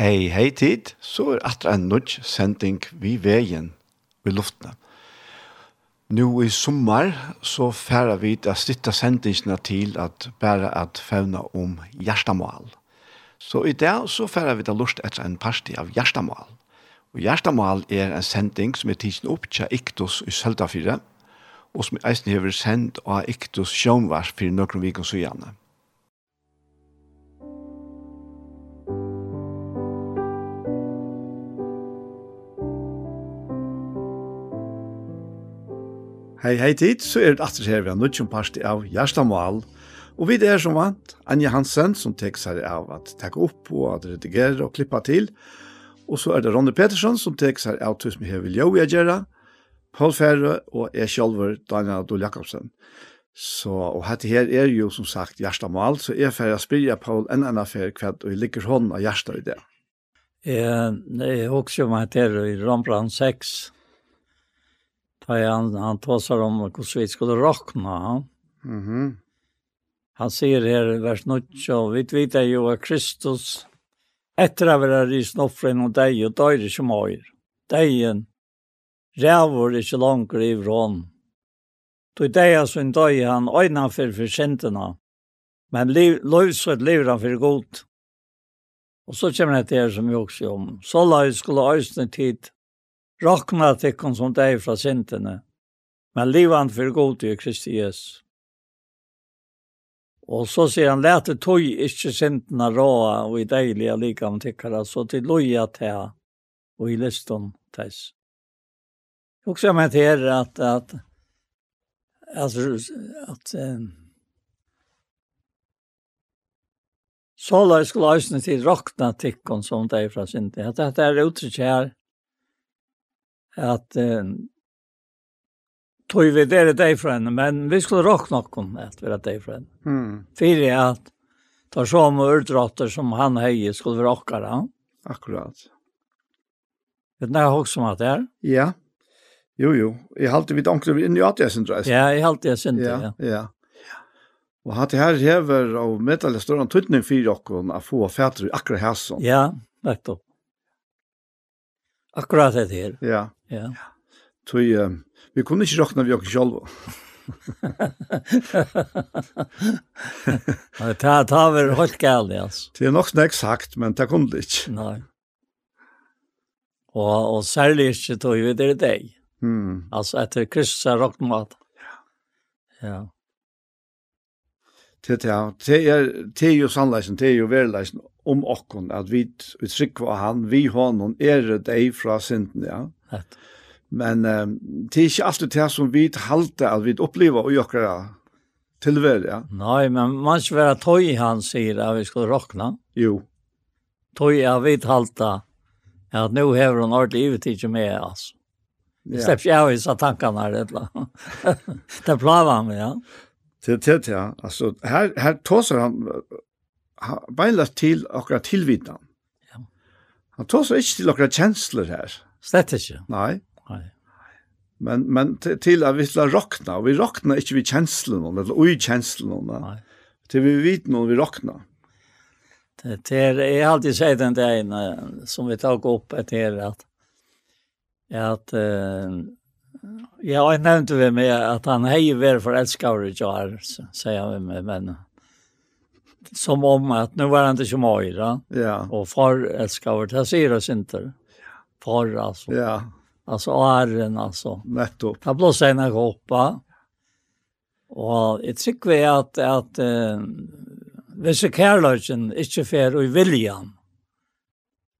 hei, hei tid, så er atra en nudge sending vi veien i luftene. Nå i sommer så færer vi til å sitte sendingene til at bare at fevne om hjertemål. Så i dag så færer vi til lust etter en parti av hjertemål. Og hjertemål er en sending som er tidsen opp til Iktus i Søltafire, og som eisen hever sendt av Iktus Sjønvars for noen vikens og gjerne. Hei, hei tid, så er det atter her vi har nødt som parti av Gjerstamal, og vi er som vant Anja Hansen som tek seg av at takke opp og at redigere og klippa til, og så er det Ronny Petersson, som tek seg av tusen vi vil jo gjøre, Paul Ferre og jeg selv, Daniel Adol Jakobsen. Så, og dette her er jo som sagt Gjerstamal, så jeg får spyrja Paul en annen affær kveld, og jeg ligger hånden av Gjerstad i det. Jeg, jeg husker meg til i Rambran 6, han, han talar om hur vi skulle rockna. Mm -hmm. Han säger här i vers 9, vi vet ju att Kristus efter att vara risen offren från dig och dör inte mer. Dejen rävor inte långt ifrån. Då det är så en dag han ögnar för försänterna. Men liv, lösret lever han för gott. Och så kommer det här som vi också om. Så la jag skulle ösna tid Rakna tykkon som deg fra sintene, men livan for god i Kristi Jesus. Og så sier han, lete tog ikke sintene råa og i deilige likam tykkara, så til loja tea og i liston teis. Og så med her at, at, at, at, at Så la jeg skulle løsne til råkna tikkene som det er fra synden. At dette er uttrykk her, at eh, tog vi det deg för henne, men vi skulle rock nog om vi er deg för henne. Mm. För att så som urdratter som han hejer skulle vi rocka då. Akkurat. Vet ni också om at det er? Ja. Jo, jo. Jeg har alltid omkring inn i Nyatjäsen, tror Ja, jag har alltid sett det, ja. ja. ja. Og hatt her hever av medalje større tøytning for dere å få fætter akkurat her sånn. Ja, nettopp. Akkurat det her. Ja. Ja. Tøy, uh, vi kunne ikke råkne vi oss selv. Det har vært helt galt, altså. Det er nok snakk sagt, men det kunne det ikke. Nei. Og, og særlig ikke tog vi det i deg. Mm. Altså etter Kristus er råknet. Ja. Ja det ja, det er det er jo sannleisen, det er jo verleisen om okkon, at vi vi trykker av han, vi har noen er deg fra synden, ja. Men um, det er ikke alltid det som vi halte at vi opplever og gjør tilvær, ja. Nei, men man skal være toj han sier at vi ska rockna. Jo. Tøy er vi halte at nå hever hun ordentlig ivetid med, altså. Ja. Det släpps jag i så tankarna här då. Det plavar han med, ja. Det det ja. Alltså här här tåsar han beinlagt till och att tillvita. Ja. Han tåsar inte till några känslor här. Slett ikke. Nei. Nei. Men, men til at vi skal råkna, og vi råkna ikke vi kjenslen, eller ui kjenslen, Nei. til vi vet noen vi råkna. Det, det er, jeg har alltid sagt den dagen som vi tar opp etter at, at uh, jeg nevnte vi ved meg at han heier vært forelsker i Jar, sier han ved meg, men som om at nu var han inte som öra ja. och far älskar vart här oss inte för alltså. Ja. Alltså åren alltså. Nettopp. Ta blåsa en hoppa. Och ett tycker vi att att eh vissa kärlöken inte fair och i viljan.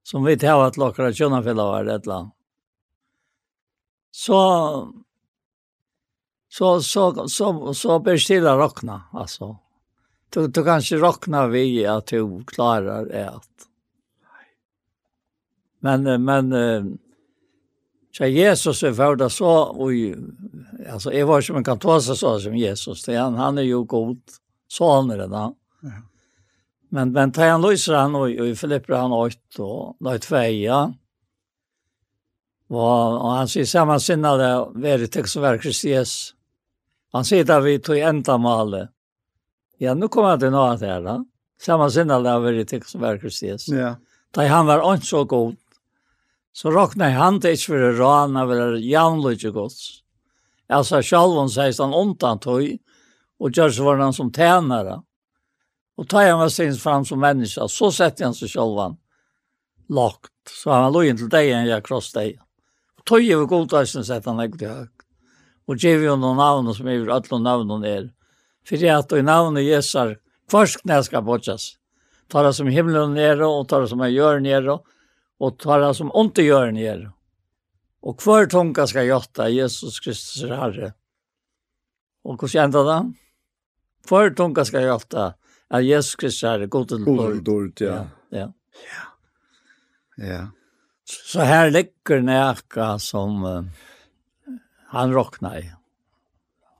Som vi tar att lockra tjäna för var det land. Så så så så så bestilla rockna alltså. Du du kanske rockna vi att du klarar det. Men, men, så Jesus är för det så, och alltså är var som man kan ta sig så som Jesus, det han, han är ju god, så han är det då. Men, men tar han lyser han och, i Filipper han åt och låt feja. Och, och han säger samma sinnade, veritex och verkris Jesus. Han säger där vi tog ändamålet. Ja, nu kommer jag till något här. Då. Samma sinne av det har varit till som verkar ses. Ja. Da han var inte så god, så råkna han til ikke for å råna jævnlig ikke gods. Altså om sies han ondt tog, og gjør så var han som tænare. Og tar han med sin fram som menneske, så setter han seg selv sjalvån lagt. Så han lå inn til deg enn jeg kross deg. Og tog i godtøysen setter han ikke til høyt. Og gjør jo noen navn som er alle navn er. For det at i navnet Jesus, kvarskne skal bortjes. Tar det som himmelen nere, og tar det som jeg gjør nere, og og tar det som ondt i gjøren her. Og hver tunga skal gjøtta Jesus Kristus er herre. Og hvordan enda det? Hver tunga skal gjøtta at Jesus Kristus er herre, god til dårlig. God til ja. Ja. Ja. ja. Så her ligger nækka som uh, han råkna i.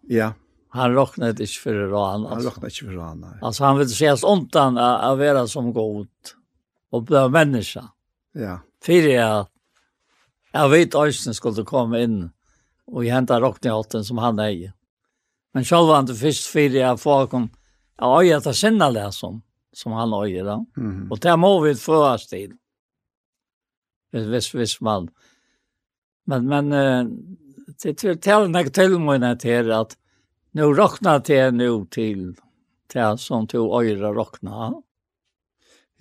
Ja. Han råkna ikke for rån. Han råkna ikke for rån, nei. Altså han vil ses ontan av å være som god og bli menneske. Ja Ja. Fyrir jeg, jeg vet Øysten skulle komme inn og hente Rockney-hotten som han eier. Men selv var han det først fyrir jeg folk om, jeg øyer til sinne som, som han øyer da. Mm -hmm. Og det må vi få oss til. Hvis, hvis, hvis man, men, men uh, det til, til meg til meg til at nu råkna til nu til til som til øyre råkna.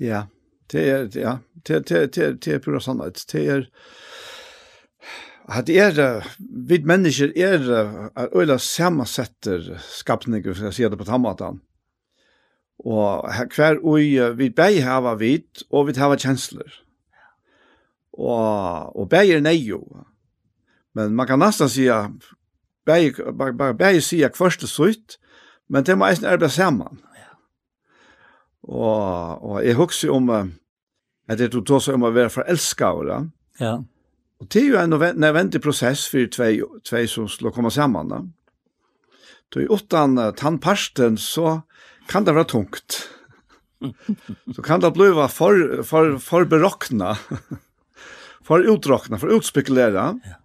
Ja. Yeah. Det er, ja, det, det, det, det er pura sannhet. Det er, at det er, vi mennesker er, er øyla samansetter skapninger, skal jeg si det på tammatan. Og hver ui, vi begge hava vit, og vi hava kjensler. Og, og begge er neio. Men man kan nesten si, begge, begge, begge si hverste sutt, men det må eisen arbeid saman. Og, og jeg husker om, at det du seg om å være forelskere. Ja. Og det er jo en nødvendig prosess for tvei, tvei som slår komme sammen. Da. Så i åttan tannparsten så kan det være tungt. så kan det bli for, for, for berokkna, for utråkna, for utspekulera. Ja.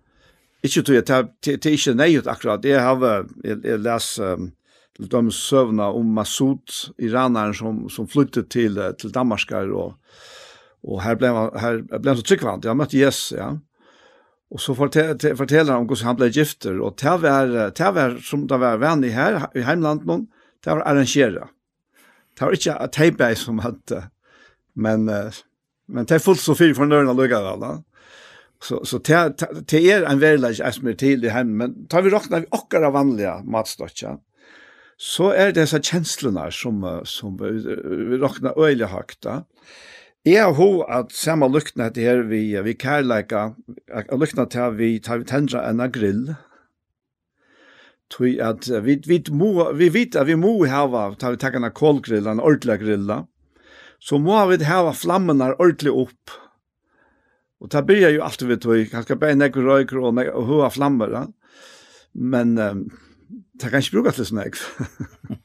Ikke tog jeg, det er ikke nøyut akkurat. Jeg har, jeg, jeg leser um, de søvna om Masud, iraneren som, som flyttet til, til Danmarkar og Och här blev han här blev så tryckvant. Jag mötte Jess, ja. Och så fortäller fortäller han om hur han blev gifter och det var det var som det var vän i här i heimlandet någon. Det var arrangera. Det var inte att tejpa som att men men det er fullt så fyr för nörna av alle. Så så det det er en väldigt er til i heimen, men tar vi räknar vi okkara vanliga matstockar så er det disse kjenslene som, som vi råkner øyelig høyt da. Jeg har hov at samme luktene til her vi, vi kærleika, luktene til at vi tar vi tendra enn grill, tui at vi vi må, vi vet at vi må hava tar vi taka na kolgrill en ordentlig grilla så må vi hava flammene ordentlig opp. og det blir jo alltid vi tog, kanskje bare nekker røyker og nek og hoa flammer men um, det kan ikkje bruka til snakk.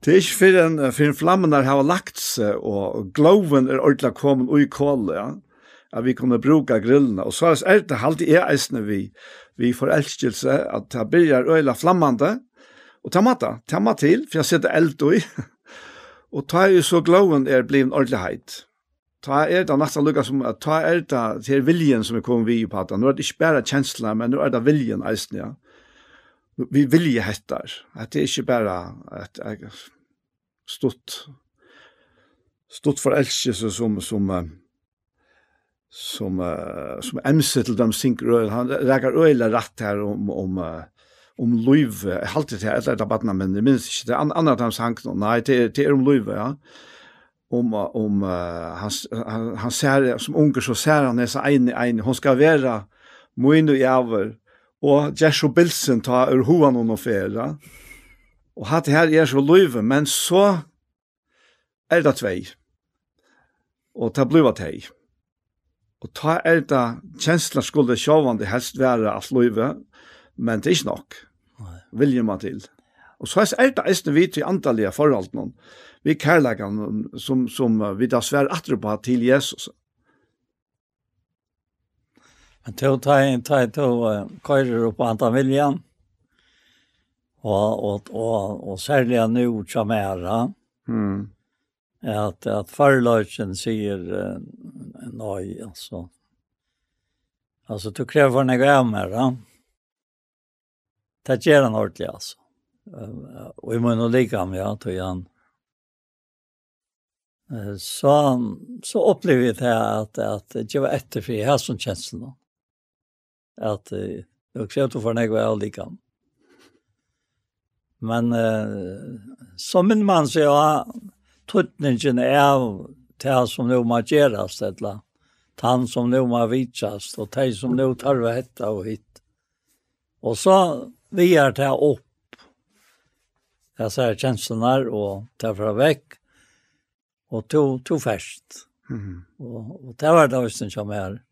Det er ikke for en, for en flammen der har lagt seg, og gloven er ordentlig kommet ui kålet, ja at vi kunne bruke grillene. Og så er det alltid er eisende vi, vi får forelskelse, at det blir øyla flammende, og ta matta, ta matta til, for jeg sitter eld ui. og ta jo så gloven er blivin ordentlig heit. Ta er det nesten lukket som, ta er det til viljen som er kommet vi på at, nå er det ikke bare kjensler, men nå er det viljen eisende, ja vi vilje hettar, at det er ikke bare at jeg stått stått for elskelse som som som som emse til dem synker han reker øyla rett her om om om løyve. jeg halte til et eller annet men jeg minns ikke det an andre av dem sang nei det, det er om løyve, ja. Om om uh, han, han, han ser som unger så ser han nesa så ein ein hon skal være moin og javer og Jesu Bilsen ta ur hoan og færa. Og hatt her er så løyve, men så er det tvei. Og ta bliva tei. Og ta er det kjensla skulle sjåvande helst være at løyve, men det er ikke nok. Vilje man til. Og så er det eisne vi til antallige forhold noen. Vi kærleggen som, som vi da svær atre på til Jesus. Men to tar tar to køyrer opp andre viljan. og, og, og, och sälja nu ord som är Mm. at, at förlagen sier uh, nej altså. Altså, du krever kräver av ämmer, da. Det gjør han ordentlig, altså. Uh, og Och må nå like ham, ja, tog han. Så, så upplevde det att, att det var etterfri här som känslorna at uh, jeg ser til for nek var likam. Men uh, som en mann sier ja, tuttningen er det som nå må gjøres, eller han som nå må vitsast, og tej som nå tar hette og hit. Og så vi er det opp. Jeg sier kjenslene og tar fra vekk, og to, to fest. Mm. Og, og det var det som kom her. Mm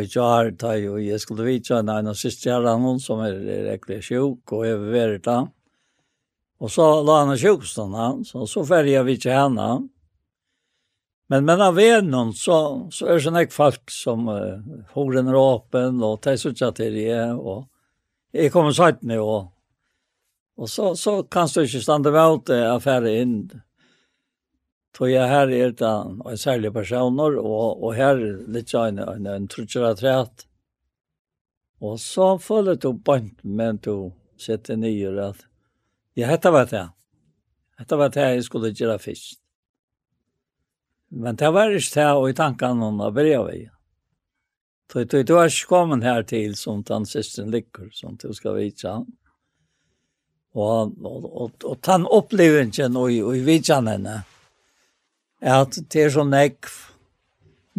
Og jeg har da jo, jeg skulle vite en av siste gjerne noen som er rekkelig sjuk, og jeg vil være da. Og så la han sjukstånd hans, og så ferdig jeg vidt henne. Men men av vennen så, så er det sånn ikke folk som uh, horen er åpen, og tar så ikke til det og jeg kommer sagt nå, og, og så, så kan du ikke stande vel til affære inn, Så jeg her er det en særlig personer, og, og her litt sånn en, en trutjere træt. Og så føler du bant med du sitter nye, at Ja, dette var det. Dette var det jeg skulle gjøre først. Men det var ikke det og i tankene hon har bryr vi. Så du, du er ikke kommet her til som den siste lykker, som du skal vite. Og, og, og, og den opplevelsen og, og vidtjene henne, at det er så nekv.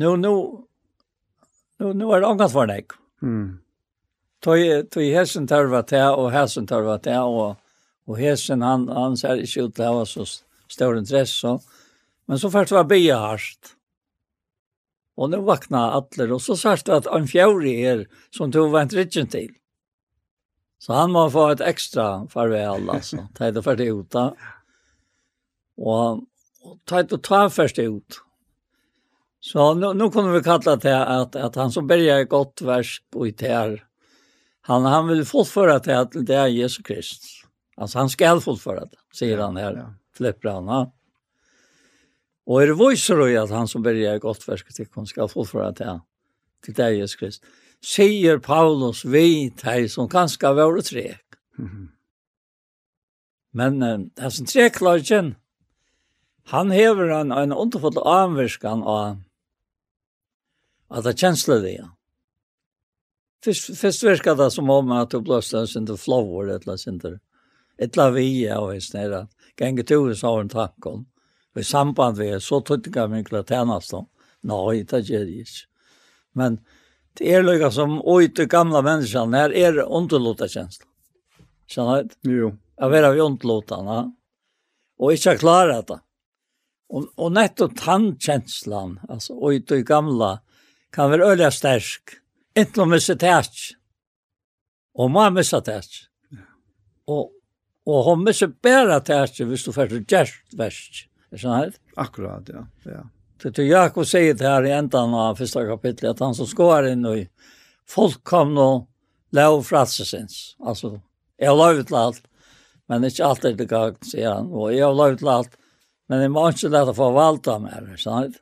Nå, nå, nå, nå er det angat for nekv. Mm. Tøy, tøy hesen tørva til, og hesen tørva til, og, og hesen, han, han ser ikke ut til å ha så stor interesse. Men så først var bia hardt. Og nå vakna atler, og så sørst at en fjøri er som tog vant rikken til. Så han må få et ekstra farvel, altså, til det ferdig uta. Og och tajt och ta først ut. Så nu, nu kunne vi kalla till att, att han som börjar gott vers och i tär, han, han vill fullføre till att det är Jesus Kristus. Alltså han skal fullføre det, sier han här, ja. flipper han. Ja. Og er det vojser i att han som börjar gott värsk till hon ska fortföra till, till det är Jesus Kristus. Sier Paulus vi til som kanskje var och trek. Mm -hmm. Men äh, det är som treklarken, Han hever en, en underfull anvirskan av at det kjensler det, ja. Fyrst, fyrst virka det som om at du blåste en sinter flowor, et eller sinter, et eller vi, ja, og hans nere, genge to hos av en tankon, og i samband vi, så tuttinga minkla tjenast om, nei, det gjør det ikke. Men det er lukka som oi til gamla menneskene, her er underlota kjensla. Skjønner du? Jo. Jeg vet vi underlota, ja. Og ikke klara det. Og, og nettopp tandkänslan alltså och i gamla kan väl øyla stersk, Inte å sig tärs. og må missa tärs. Och och hun missa bæra tärs visst du för gjerst verst, er så här? Akkurat ja. Ja. Det er Jakob säger det her i endan av första kapitlet att han som skår in och folk kom nu lov jeg Alltså lov til alt, Men ikke alt er det går, sier han. Och jeg har lov til alt, Men jeg må ikke lete for å valgte mer, sant?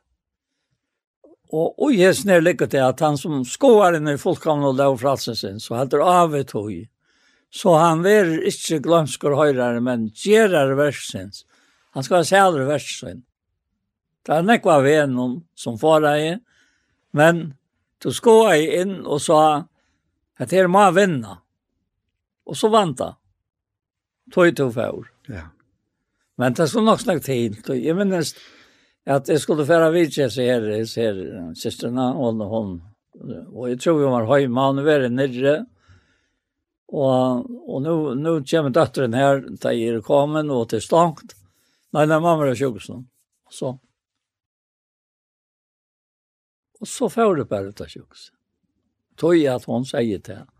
Og, og jeg snir lykke til at han som skoer inn i fullkomne og lov fralsen sin, så heter avet høy. Så han er ikke glømsker høyrere, men gjerer versens. Han skal ha sælere versen. Det er nekva venom som får deg, men du skoer inn og sa at her må vinna. Og så vant han. Tøy to fjord. Ja. Yeah. Men det skulle nok snakke til Og jeg minnes at jeg skulle fære vidtje seg her, ser systerna og hun. Og jeg tror vi var høyma, hun var nere. Og, og nå, nå kommer døtteren her, da jeg er kommet og til stankt. Nei, nei, mamma er sjukkesen. Så. Og så får det bare til sjukkesen. jeg at hun sier til henne.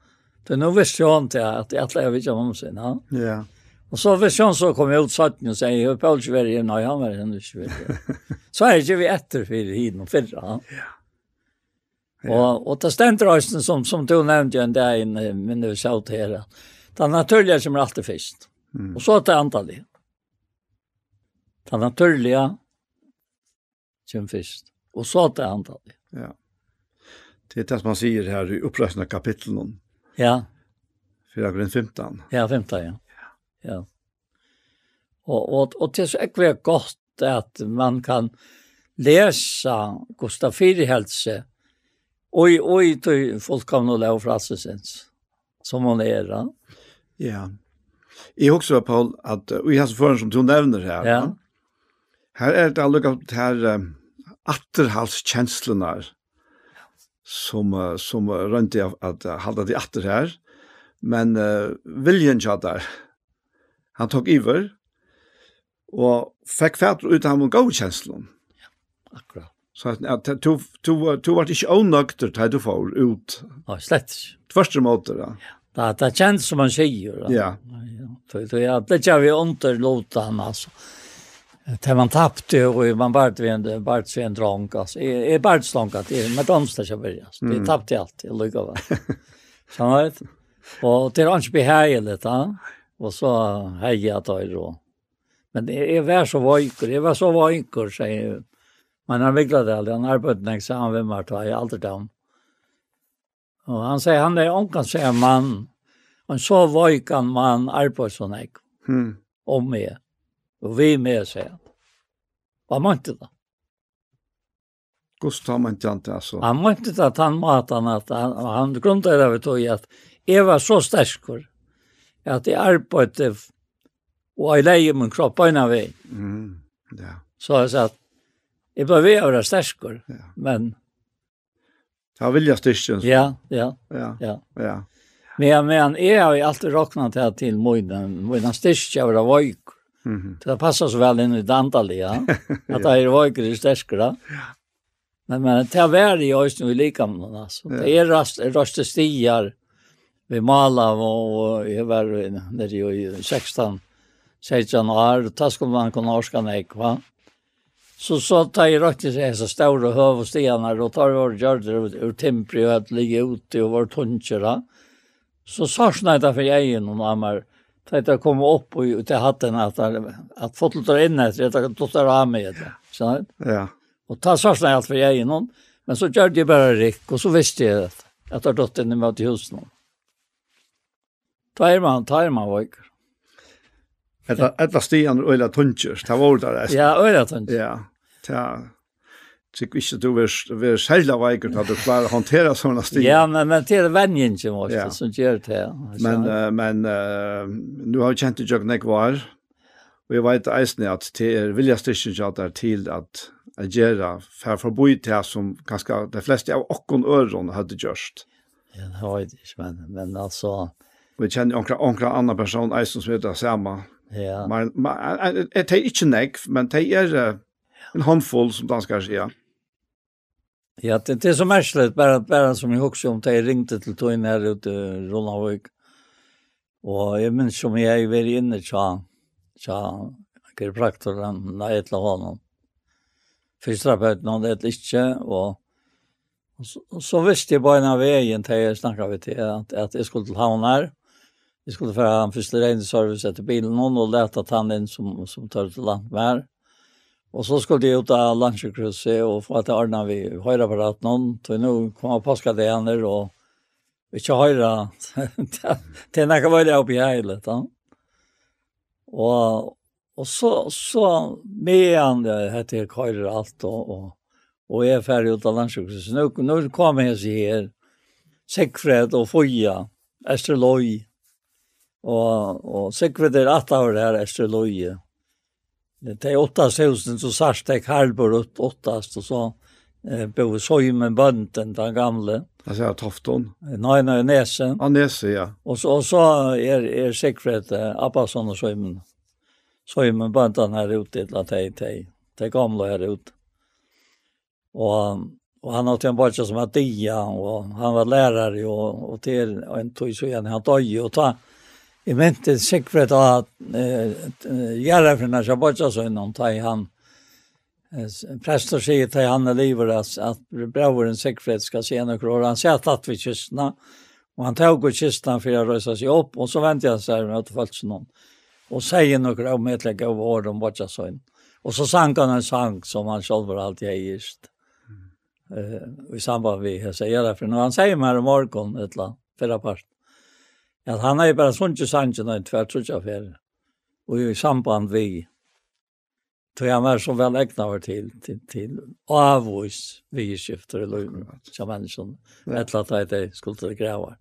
För nå visste hon till att jag lär vid honom sen. Ja. Og så hvis han så kom ut satt og sier, jeg har ikke vært nei, han var hjemme, ikke vært Så er ikke vi etter for hiden og fyrre. Ja. Og, og til stendrøysen som, som du nevnte jo en dag inne, men det var til her, det er naturlige som er alltid først. Mm. Og så til antallet. Det naturlige som først. Og så til antallet. Ja. Det er det man sier her i opprøsende kapitlen. Ja. 4.15. Ja, 15, ja. Ja. Og, og, og det er så ikke godt at man kan lese Gustav Fyrihelse og i tøy, folk kan nå lave frassesens som hun er. Ja. ja. Jeg husker, Paul, at og jeg har så foran som du nevner her, ja. her er det allukka her um, atterhalskjenslene som, uh, som rønte jeg at uh, halda de atter her, men uh, viljen tjatt der, han tok iver, og fikk fætter ut av en og gavkjenslene. Ja, akkurat. Så at at du, du, du var ikke ånøkter til du får ut. Ja, slett ikke. Tvørste måter, da. Ja. Det, det kjennes som han sier. Ja. Ja. Så, så ja, det gjør vi underlåta han, altså. Det man tappte, og man bare ved en, bare ved en drang, altså. Jeg, jeg bare slanket, jeg, med danser ikke bare, altså. Jeg tappte alt, jeg lykket det. Sånn, vet du? Og det er ikke behagelig, da. Nei. Og så heia tøyr og. Men det er vær så vajker, jeg var så vajker, sier jeg. Men han viklet det aldri, han arbeidet nek, så han vimmer tøy, jeg aldri dem. Og han sier, han er onkan, sier mann, en så vajkan mann arbeidet sånn nek, hmm. om meg, og vi med, sier han. Hva måtte det? Gustav mente han det, altså. Han mente det at han maten, at han, han grunnet det vi tog i at jeg var så sterkur, at jeg arbeidde og jeg leier min kropp på en av vei. Mm, ja. Så jeg sa at jeg bare vil være sterskere, ja. men... Ja, vilja styrkjen. Ja, ja, ja, ja. ja. Men, men jeg har jo alltid råknet til til møyden, møyden styrkjen var vøyk. Mm -hmm. Det passar så väl in i Dandalia, att det er vøyker i Ja. Men, men det är vært i oss nu i likamnen. Alltså. Det är rast, raste stigar, vi mala og jeg var nere i 16, 16 år, og da skulle man kunne orske nek, va? Så så tar jeg rett til seg så ståre høv og stianer, og tar vår gjørder ut ur timpri og at ligge ute og vår tunsjer, Så sa jeg for jeg inn og mamma, da jeg kom opp og til hatten at, at fotel tar inn etter, at jeg tar av meg etter, skjønner? Ja. Og ta sarsna jeg for jeg inn men så gjør det bare rik, og så visste jeg at jeg tar døtt inn i møte husen. Ja. Ta er man, ta er man vøyker. Etta, etta stian og øyla tuntjør, det var det resten. Ja, øyla tuntjør. Ja, det Sikkert ikke du vil vil særlig veikker at du klarer å håndtere sånne stier. Ja, men, men til er venjen ikke måske ja. som gjør det. Men, uh, men uh, nu har vi kjent det jo nek var, og jeg vet eisne at det er vilja styrken ikke at det er til at jeg gjør for jeg forboi til det som ganske de fleste av okkon øron hadde gjørst. Ja, det var det ikke, men, men altså, Og jeg kjenner onkra, onkra annan person, eisen som er det samme. Ja. Men, men det tar ikke nek, men det er en håndfull, som danskar sier. Ja, det, det er så märkligt, bara, bara som jag också om det ringte till Toin här ute i Ronavik. Och jag minns som jag var inne tja, tja, kiropraktoren, när jag till honom. Fysioterapeuten hade ätlat inte, och, och så, så visste jag bara en av vägen till jag snackade vid att, att jag skulle till hamn här. Vi skulle få han första regneservice etter bilen hon och leta han inn som, som tar til landvær. Og så skulle de ut av landsjukhuset og få til Arna vi høyre på noen. någon nå kom jeg påska det henne og ikke høyre. Det er ikke veldig oppi i litt. Ja. Og, og så, så med han det heter høyre alt og, og, og jeg er ferdig ut av landsjukhuset. Nå, nå kom jeg her, Sigfred og Foya, Esterløy, Og, og Sigrid er at av det her efter loje. Det er åtta husen, så sørst jeg Karlborg opp åttast, og så eh, bo med Bønden, den gamle. Altså, ja, Tofton? Nei, nei, Nese. Ja, Nese, ja. Og så, og så er, er Sigrid eh, Abbasson og Søymen. Søymen Bønden her ute, eller de, de, de gamle her ute. Og Og han har hade en barca som hade dia och han var lärare och, och till en tog så igen han dog och ta Jeg mente sikkert at Gjerrefinna seg bortsa sånn om da han prester sier til han i livet at, at brauren sikkert skal se noen år. Han sier at vi kystene, og han tar ut kystene for å røse seg opp, og så venter jeg seg med å følge falt noen. Og sier noen om et legge over år om bortsa sånn. Og så sang han en sang som han selv var alltid eist. Mm. Uh, I samband med hva jeg sier det, for når Han sier meg i morgen et eller annet, fyrre part at han er bare sånn ikke til sangen en tvert sånn affære. Og i samband vi, tog han var så vel egnet over til, til, til avvis vi skifter i løgn, som mennesken. menneskene, etter at de skulle til greve.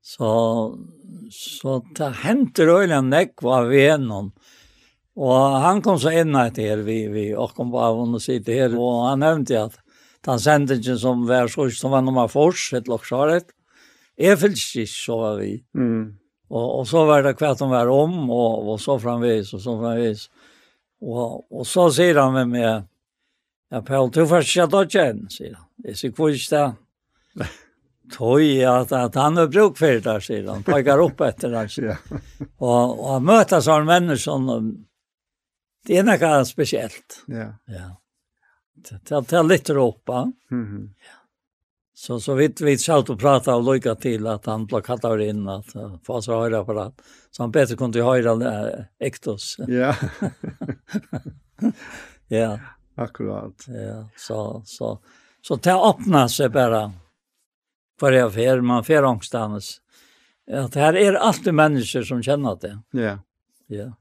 Så, så det hendte røyla nekk var vi gjennom. Og han kom så inn etter vi, vi, og kom på av og sitte her, og han nevnte at den sendingen som var så, som var nummer fors, et lokksjaret, Jeg fyllte ikke, så var vi. Mm. Og, og så var det kvart om hver om, og, og så framvis, og så framvis. Og, og så sier han med meg, ja, Paul, du får ikke da kjenne, sier han. Jeg sier, hvor er det? Tøy, at, at han er bruk for det, sier han. Peker opp etter det, sier han. Og, og han møter sånne mennesker, og det er noe spesielt. Ja. ja. Det, det, det er litt råpa. Mm -hmm. Ja. Så så vitt vi satt och pratade och lycka till att han plockat av in att få så höra på det. Så han bättre kunde höra äh, ektos. Ja. ja. Akkurat. Ja, så så så ta öppna sig bara för jag affär man får Ja, Att här är alltid människor som känner det. Ja. Ja.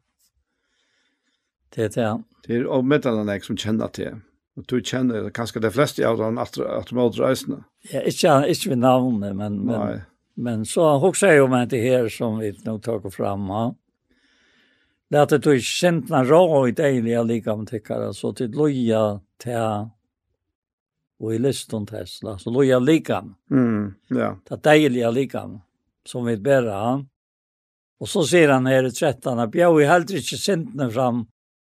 Det är det. Det är och metallarna som känner det. Og du kjenner kanskje de fleste av dem at de må dreisene. Ja, ikke, ikke ved navnet, men, men, men så han hokser jo med det her som vi nå tar fram. Ja. Det at du ikke kjent noen rå i deilige likam tykkere, så til loja til og i lysten Tesla, så loja likam. Mm, ja. Det deilige likam som vi bærer han. Og så sier han her i 13, at jeg har heller ikke sintene fram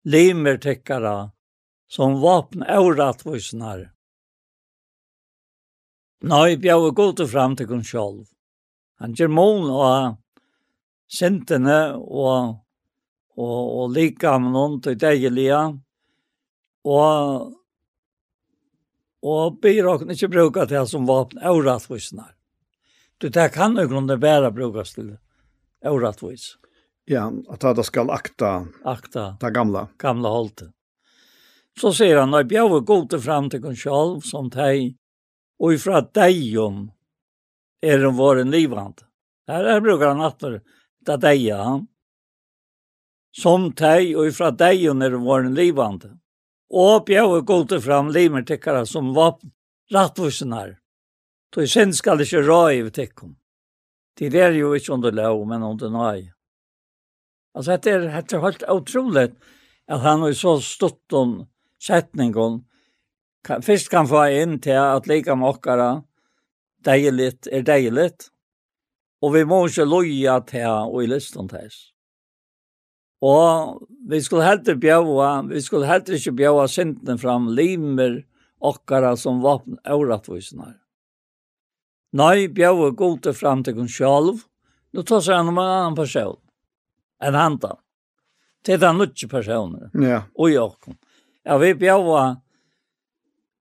limer tykkere, som vapen av rattvisnar. Nei, bjau er god fram til kun sjolv. Han gjør mån og sintene og, og, og likamen til deilige, og, og byr og ikke bruka det som vapen av rattvisnar. Du, det kan jo grunnen bare brukas til av rattvis. Ja, at det skal akta, akta. det gamla. Gamla holdet. Så sier han, jeg bjør god til fram til kun sjálv som teg, og ifra degjum er den våren livand. Her, her brukar han atter, da deia han. Som teg, og ifra degjum er den våren livand. Og bjør god til fram limer tikkara som vapen, rattvusenar. Då i sen skal det ikke rå i tekkom. Det er jo ikke under lov, men under nøy. Altså, det er, det er helt utrolig at han har så stått om setningen kan, først kan få inn til at lika mokkara deiligt er deiligt, og vi må ikke loja til og i listen til oss. Og vi skulle heller bjaua, vi skulle heller ikke bjaua synden fram limer okkara som vapn åratvisnar. Nei, bjaua gode fram til kun sjalv, nå tar seg han om en annan person, en handa. Det er den lutsje personer, ja. og i okkom. Ja, vi bjøver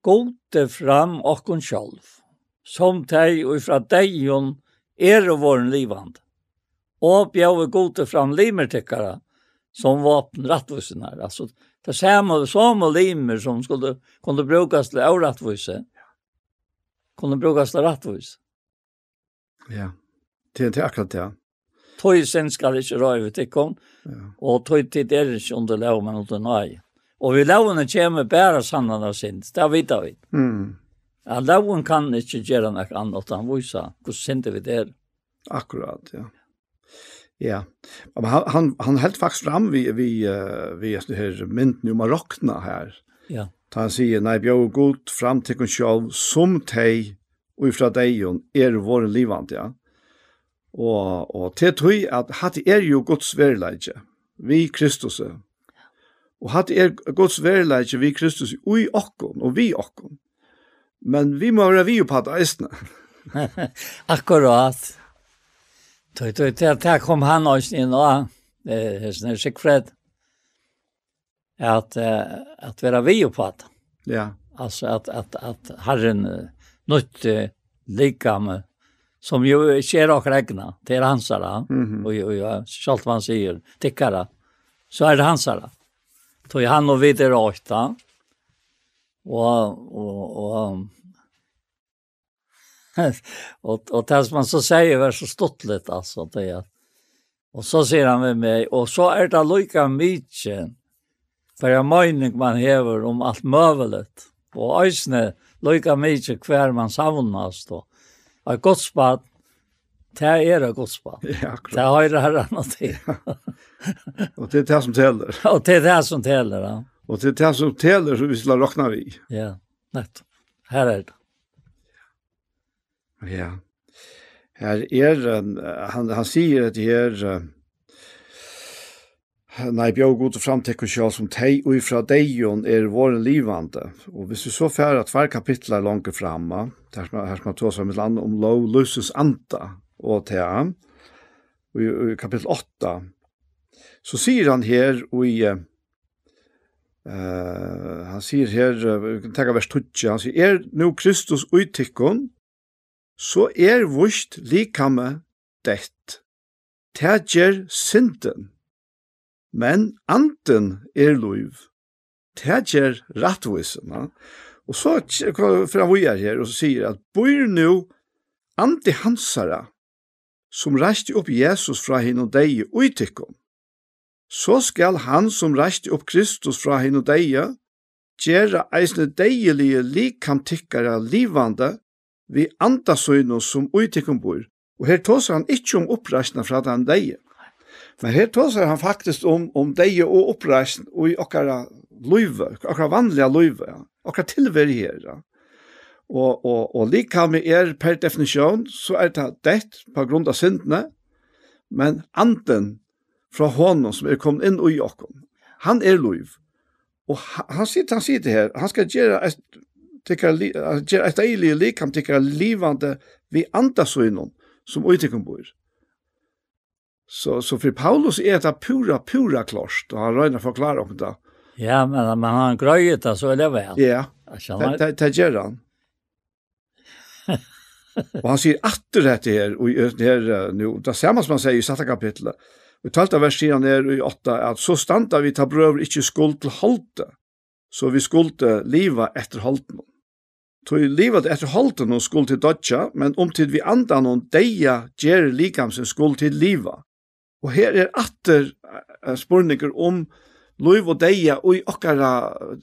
gode fram okkon sjálv, som teg og fra deion er og våren livand, og bjøver gode fram limertikkara som vapen her. Altså, det samme, samme limer som skulle, kunne brukes til avrattvuse, kunne brukes til rattvuse. Ja, det er akkurat det. Tøy sen skal ikke røyve Ja. og tøy tid er ikke under lov, men under nøye. Og vi lovene kommer bare sannan av synd. Det vet vi. Mm. Ja, loven kan ikke gjøre noe annet, han viser hvordan synd vi det er. Akkurat, ja. Ja. Men han, han, han helt faktisk fram vi, vi, uh, vi her mynden om å råkne her. Ja. Ta han sier, nei, bjør god fram til kun sjølv som teg og ifra deion er vår livant, ja. Og, og til tog at hatt er jo Guds verleidje, vi Kristus, Og hatt er Guds verileitje vi Kristus ui okkon og vi okkon. Men vi må være vi på hatt eisne. Akkurat. Det kom han også inn og hessene Sikfred at at være vi på hatt. Ja. Alltså att att att Herren nytt likam som ju sker och regna till hansara mm -hmm. och og, jag själv vad han säger tickara så är det hansara. Mm tog han och vid åkta. åtta. Och och och och och tas man så säger var så stottligt alltså det är. Och så ser han med mig och så är det lika mycket för jag mening man häver om allt möjligt. Och ösne lika mycket kvar man savnas då. Ett gott spatt Det er det gospel. Ja, akkurat. Det har det her annet til. Og det er det som teller. Og det er det som teller, ja. Og det er det som teller, så vi skal råkna vi. Ja, nett. Her er det. Ja. Her er, han, han sier at her, Nei, bjør god og framtek og sjal som tei og ifra deion er våren livande. Og hvis vi så færre at hver kapittel er langt framme, der som, her som man tar seg med land om lov løses anta, og tea, i, i kapitel 8, så sier han her og i uh, han sier her uh, tenker vers 20, han sier er nu Kristus uttikkon så er vust likamme dett. Teger synden men anten er lov teger rattvisen. Ja? og så kommer han vi her og så sier at bor nu anti hansara som reiste upp Jesus fra henne deie og i tikkum. Så skal han som reiste upp Kristus fra henne deg gjøre eisne deilige likam tikkara livande vi andasøyno som ui tikkum bor. Og her tåsar han ikkje om oppreisna fra den deie. Men her tåsar han faktisk om, om deie og oppreisn og i okkara løyve, okkara vanliga løyve, okkara tilveri her. Og, og, og likame er per definisjon, så er det dett på grunn av syndene, men anden fra hånden som er kommet inn i okken, han er lov. Og han sier, han sier det her, han skal gjøre et, tikkar, gjøre et eilig likam tikkar livande vi andasøgnen som uttikken bor. Så, så for Paulus er det pura, pura klart, og han røyner forklare om det. Ja, men, men han grøyet det, så er det vel. Ja, det, det, det gjør han og han sier atter dette her, og det her nu, det samme som han sier i satte kapitlet, og i talte vers sier han her i åtta, at så standa vi ta brøver ikke skuld til halte, så vi skulle leva etter halten. Tog livet etter halten og skuld til dodja, men omtid vi andan og deia gjer likamsen skuld til leva. Og her er atter spurninger om um, Løyv og deia og i okkara,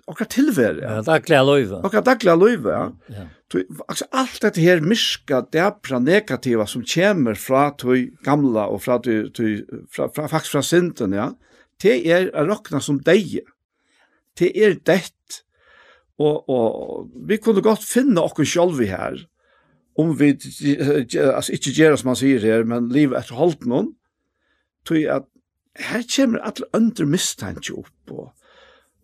okkara tilvære. Ja, daglige løyve. Okkara daglige løyve, ja. ja. Tui, altså, alt dette her myska, dæpra, negativa som kommer fra tui gamla og fra, tui, tui, fra, fra, faktisk fra synden, ja, det er å råkna som deia. Det er dett. Og, og vi kunne godt finne okkur sjolvi her, om vi, altså ikke gjør som man sier her, men livet etter holdt noen, tui at her kommer alle andre mistanke opp, og,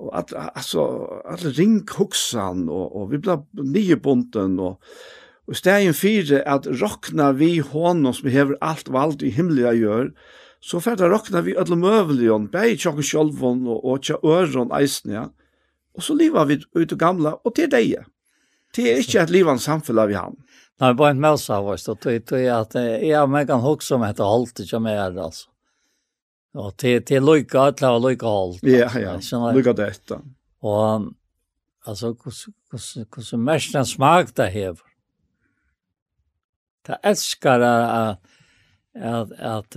og at, altså, alle ringhoksan, og, og vi blir nye bunten, og, og stegen fire, at rokna vi hånden som hever alt valgt i himmeliga gjør, så fer det rokna vi alle møvelion, bei tjokk sjolvon, og, og tja øron eisen, ja. Og så lever vi ut og gamla, og til deg. Det er ikke et liv av samfunnet vi har. Nei, bare en og det er at jeg har meg en hokk som heter Halte, som er, altså. Og til, til Luka til å Luka håll. Ja, ja. Luka detta. Och alltså hur hur hur så mest smak det hever. Det elskar at at at att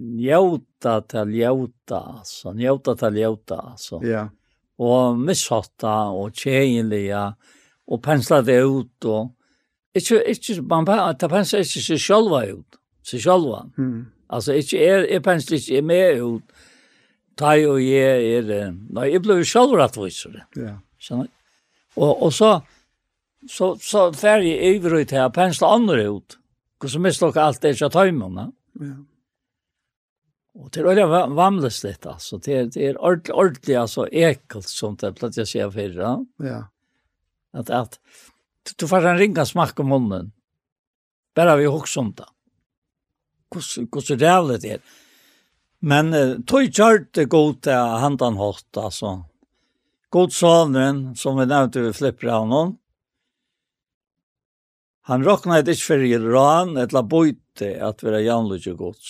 njuta til njuta altså. njuta til njuta altså. Ja. Og misshotta og tjejliga og pensla det ut Og, Ikke, ikke, man bare, det penser ikke seg sjølva ut, seg sjølva. Mm. Altså, ikke er, jeg penser ikke er med ut, ta jo jeg er, nei, jeg ble jo selv rettvisere. Ja. Skjønner jeg? Og, og så, så, så fer jeg over ut her, penser andre ut, og så mister dere alt det ikke tøymene. Ja. Og til å gjøre vamles litt, altså. Det er, det er ordentlig, ordentlig, altså, ekkelt som det er platt jeg sier før, ja. Ja. At, at, du du får en ringa smakk om munnen. Bare vi hokser om det hvordan det er det er. Men uh, tog kjørt det godt til eh, handan hatt, altså. God sonen, som vi nevnte vi flipper av noen. Han råknet ikke for i ran, etla bøyte at vi er janlige gods.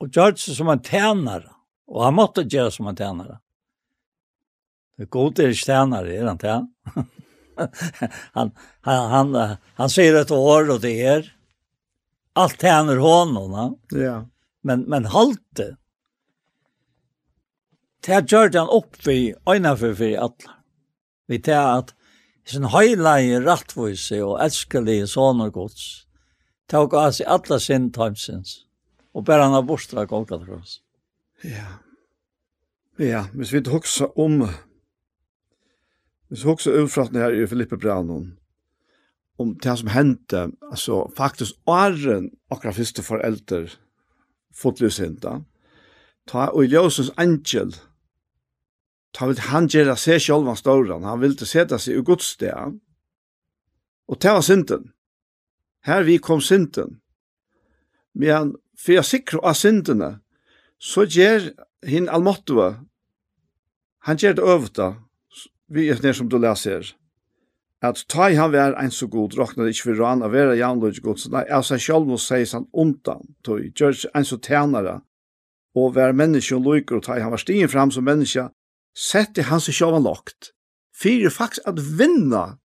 Og gjørt seg som en tænare. Og han måtte gjøre som en tænare. Det god er ikke tænare, er han tænare? han, han, han, han, han sier et år og det er allt händer honom. No? Ja. Men, men halt Det här gjorde han upp vid öjna för för alla. Vi tar att sin höjla i rättvise och älskelig son och gods. Tog av sig alla sin timesins. Och bär han av bostra kolkat för oss. Ja. Ja, hvis vi inte huxa om Hvis vi huxa utfrattning här i Filippe Brannon om det som hendte, alltså faktiskt åren akkurat første första föräldrar ta ta och ljøsens angel ta vil han gjøre sig selv han stor han vill inte sätta sig i Guds sted och ta var synden här vi kom synden men för jag sikrer av syndene, så ger hin allmåttua han ger det øvete, vi är som du läser at ta i han vær ein så god råkna det ikkje for ran av vera god, så nei, av seg sjálf må seis han ondan, tog, gjør ein så tænare, og vær menneske og lykker, og ta i han var stigen fram som menneske, sette han seg sjálf lagt, fyrir faktisk at vinna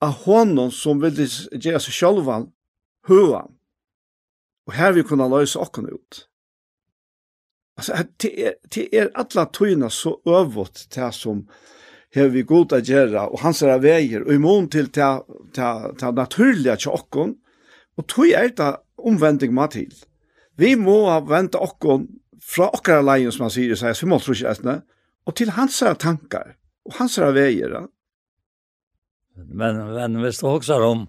av honom som vil gjøre seg sjálfan, høan, og her vi kunne løse okken ut. Altså, det er, det er alle tøyene så øvått til som, har vi god å gjøre, og hans er veier, og i mån til det ta, ta naturlige tjokken, og tog er det omvending med til. Vi må vente okken fra okkara leien, som han sier, sier vi må tro ikke og til hans er tankar, og hans er veier. Men, men hvis du også om,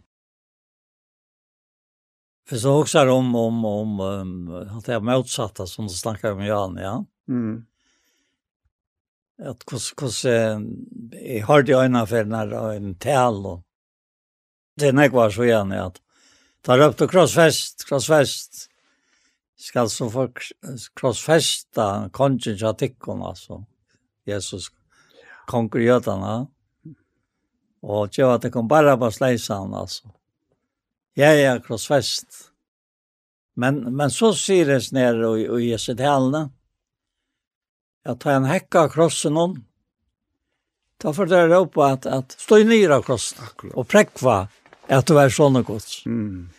hvis du også om, om, om, om det er motsatta som du snakker om Jan, ja? Mm at hos, hos eh, jeg har de øynene for når en tal og det er nek var så gjerne at ta røp til krossfest, krossfest. Skal så folk krossfesta kongen til tikkene altså. Jesus konger jødene. Og gjør at det kom bare på sleisene altså. Ja ja krossfest. Men, men så sier det nere og, og i sitt helene at en hekka krossen om. ta for det råpa at, at stå i nyra krossen Akkurat. og prekva at det var sånne gods. Mm.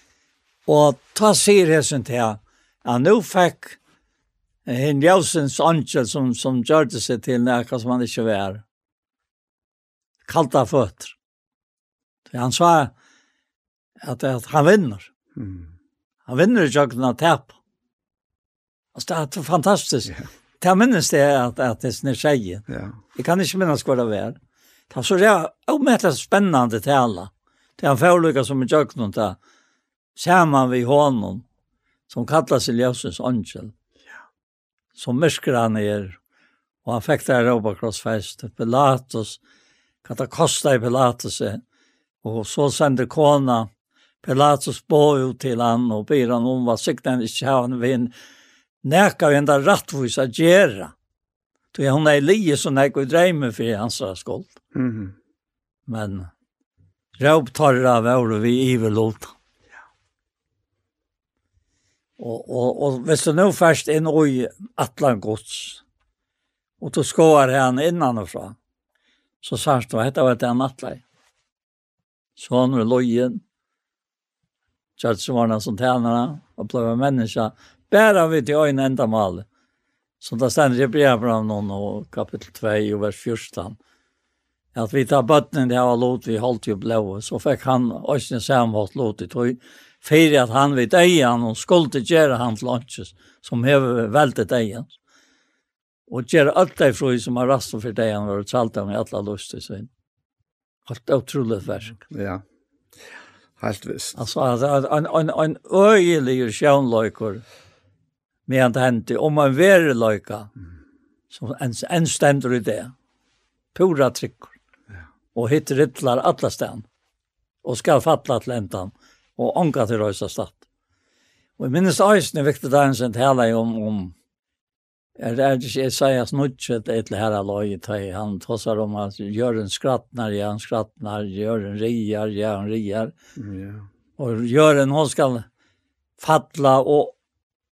Og ta sier hesen til at nå fikk en ljøsens angel som, som gjør det seg til nækka som han ikke var. Kalta føtter. Han sa at, at han vinner. Mm. Han vinner i jøkken av tep. Altså, det er fantastisk. Yeah det minnes det at, at det er tjejer. Ja. Jeg kan ikke minnes hva det var. Det var så det er omhettelig spennende tale. Det er en forløyga som er jøkken til sammen vi hånden, som kallas Ljøsens angel. Ja. Som mørker han er, og han fikk det her oppe krossfest, Pilatus, hva det kostet i Pilatus, og så sendte kona, Pilatus på ut til han, og byr han om hva sikten ikke har han vind, neka vi enda rattvis a gjerra. Tog hon er lije som nek vi dreimer for hans skuld. Mm -hmm. Men råp tarra var vi iverlota. Ja. Og, og, og hvis du nå først inn i Atlangods, og du skår han innanfra, så sørst du, dette var det han atlai. Så han var lojen, kjørt som var noen som tjener, og ble menneske, Bæra vi til øyne enda mal. Så det stender i fra noen og kapittel 2 og vers 14. At vi tar bøttene det var lot vi holdt jo blå, så fikk han øyne samholdt lot i tog. Fyrir at han vid egen og skulle gjøre han flantjes som hever veltet egen. Og gjøre alt det fru som har rast for det han var utsalt av med alle lyst i sin. Alt er utrolig versk. Ja, helt visst. Altså, en, en, en øyelig sjønløyker med han hente, om man vere løyka, som en, en stendur i det. Pura trykker. Ja. Og hitt rittlar alla stan. Og skal fatla til endan. Og anka til røysa stad. Og jeg minnes æsne viktig dagen sin tala om, om er det ikke jeg sier snutset et eller herre løy i Han tossar om at gjør en skrattnar, ja, han skrattnar, gjør en riar, ja, en riar. Ja. Og gjør en, hon skal fatla og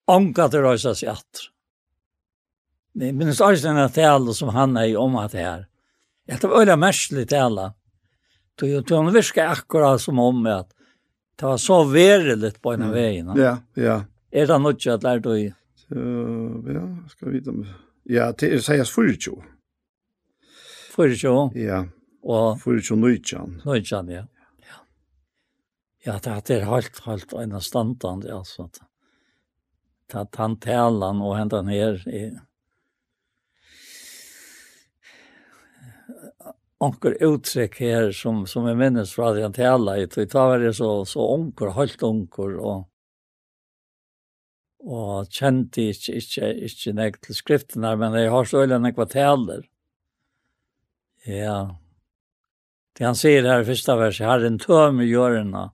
ånka til røysa seg Men Jeg minnes også denne tale som han er om at det her. Jeg tar øyla var merkelig Du Det var virker akkurat som om at det var så veriligt på en av. Ja, ja. Er det noe at lær du i? Ja, skal vi vite om det. Ja, det er sies 40. 40? Ja, og 40 nøytjan. Nøytjan, ja. Ja, ja det er helt, helt en standard, altså. Ja att han talan och hända ner i onkel uttryck här som som är minnes från att han tala i det var det så så onkel helt onkel och og kjente ikke, ikke, ikke nek til skriftene, men jeg har så øyne nekva taler. Ja. Det han sier her i første verset, Herren i hjørna,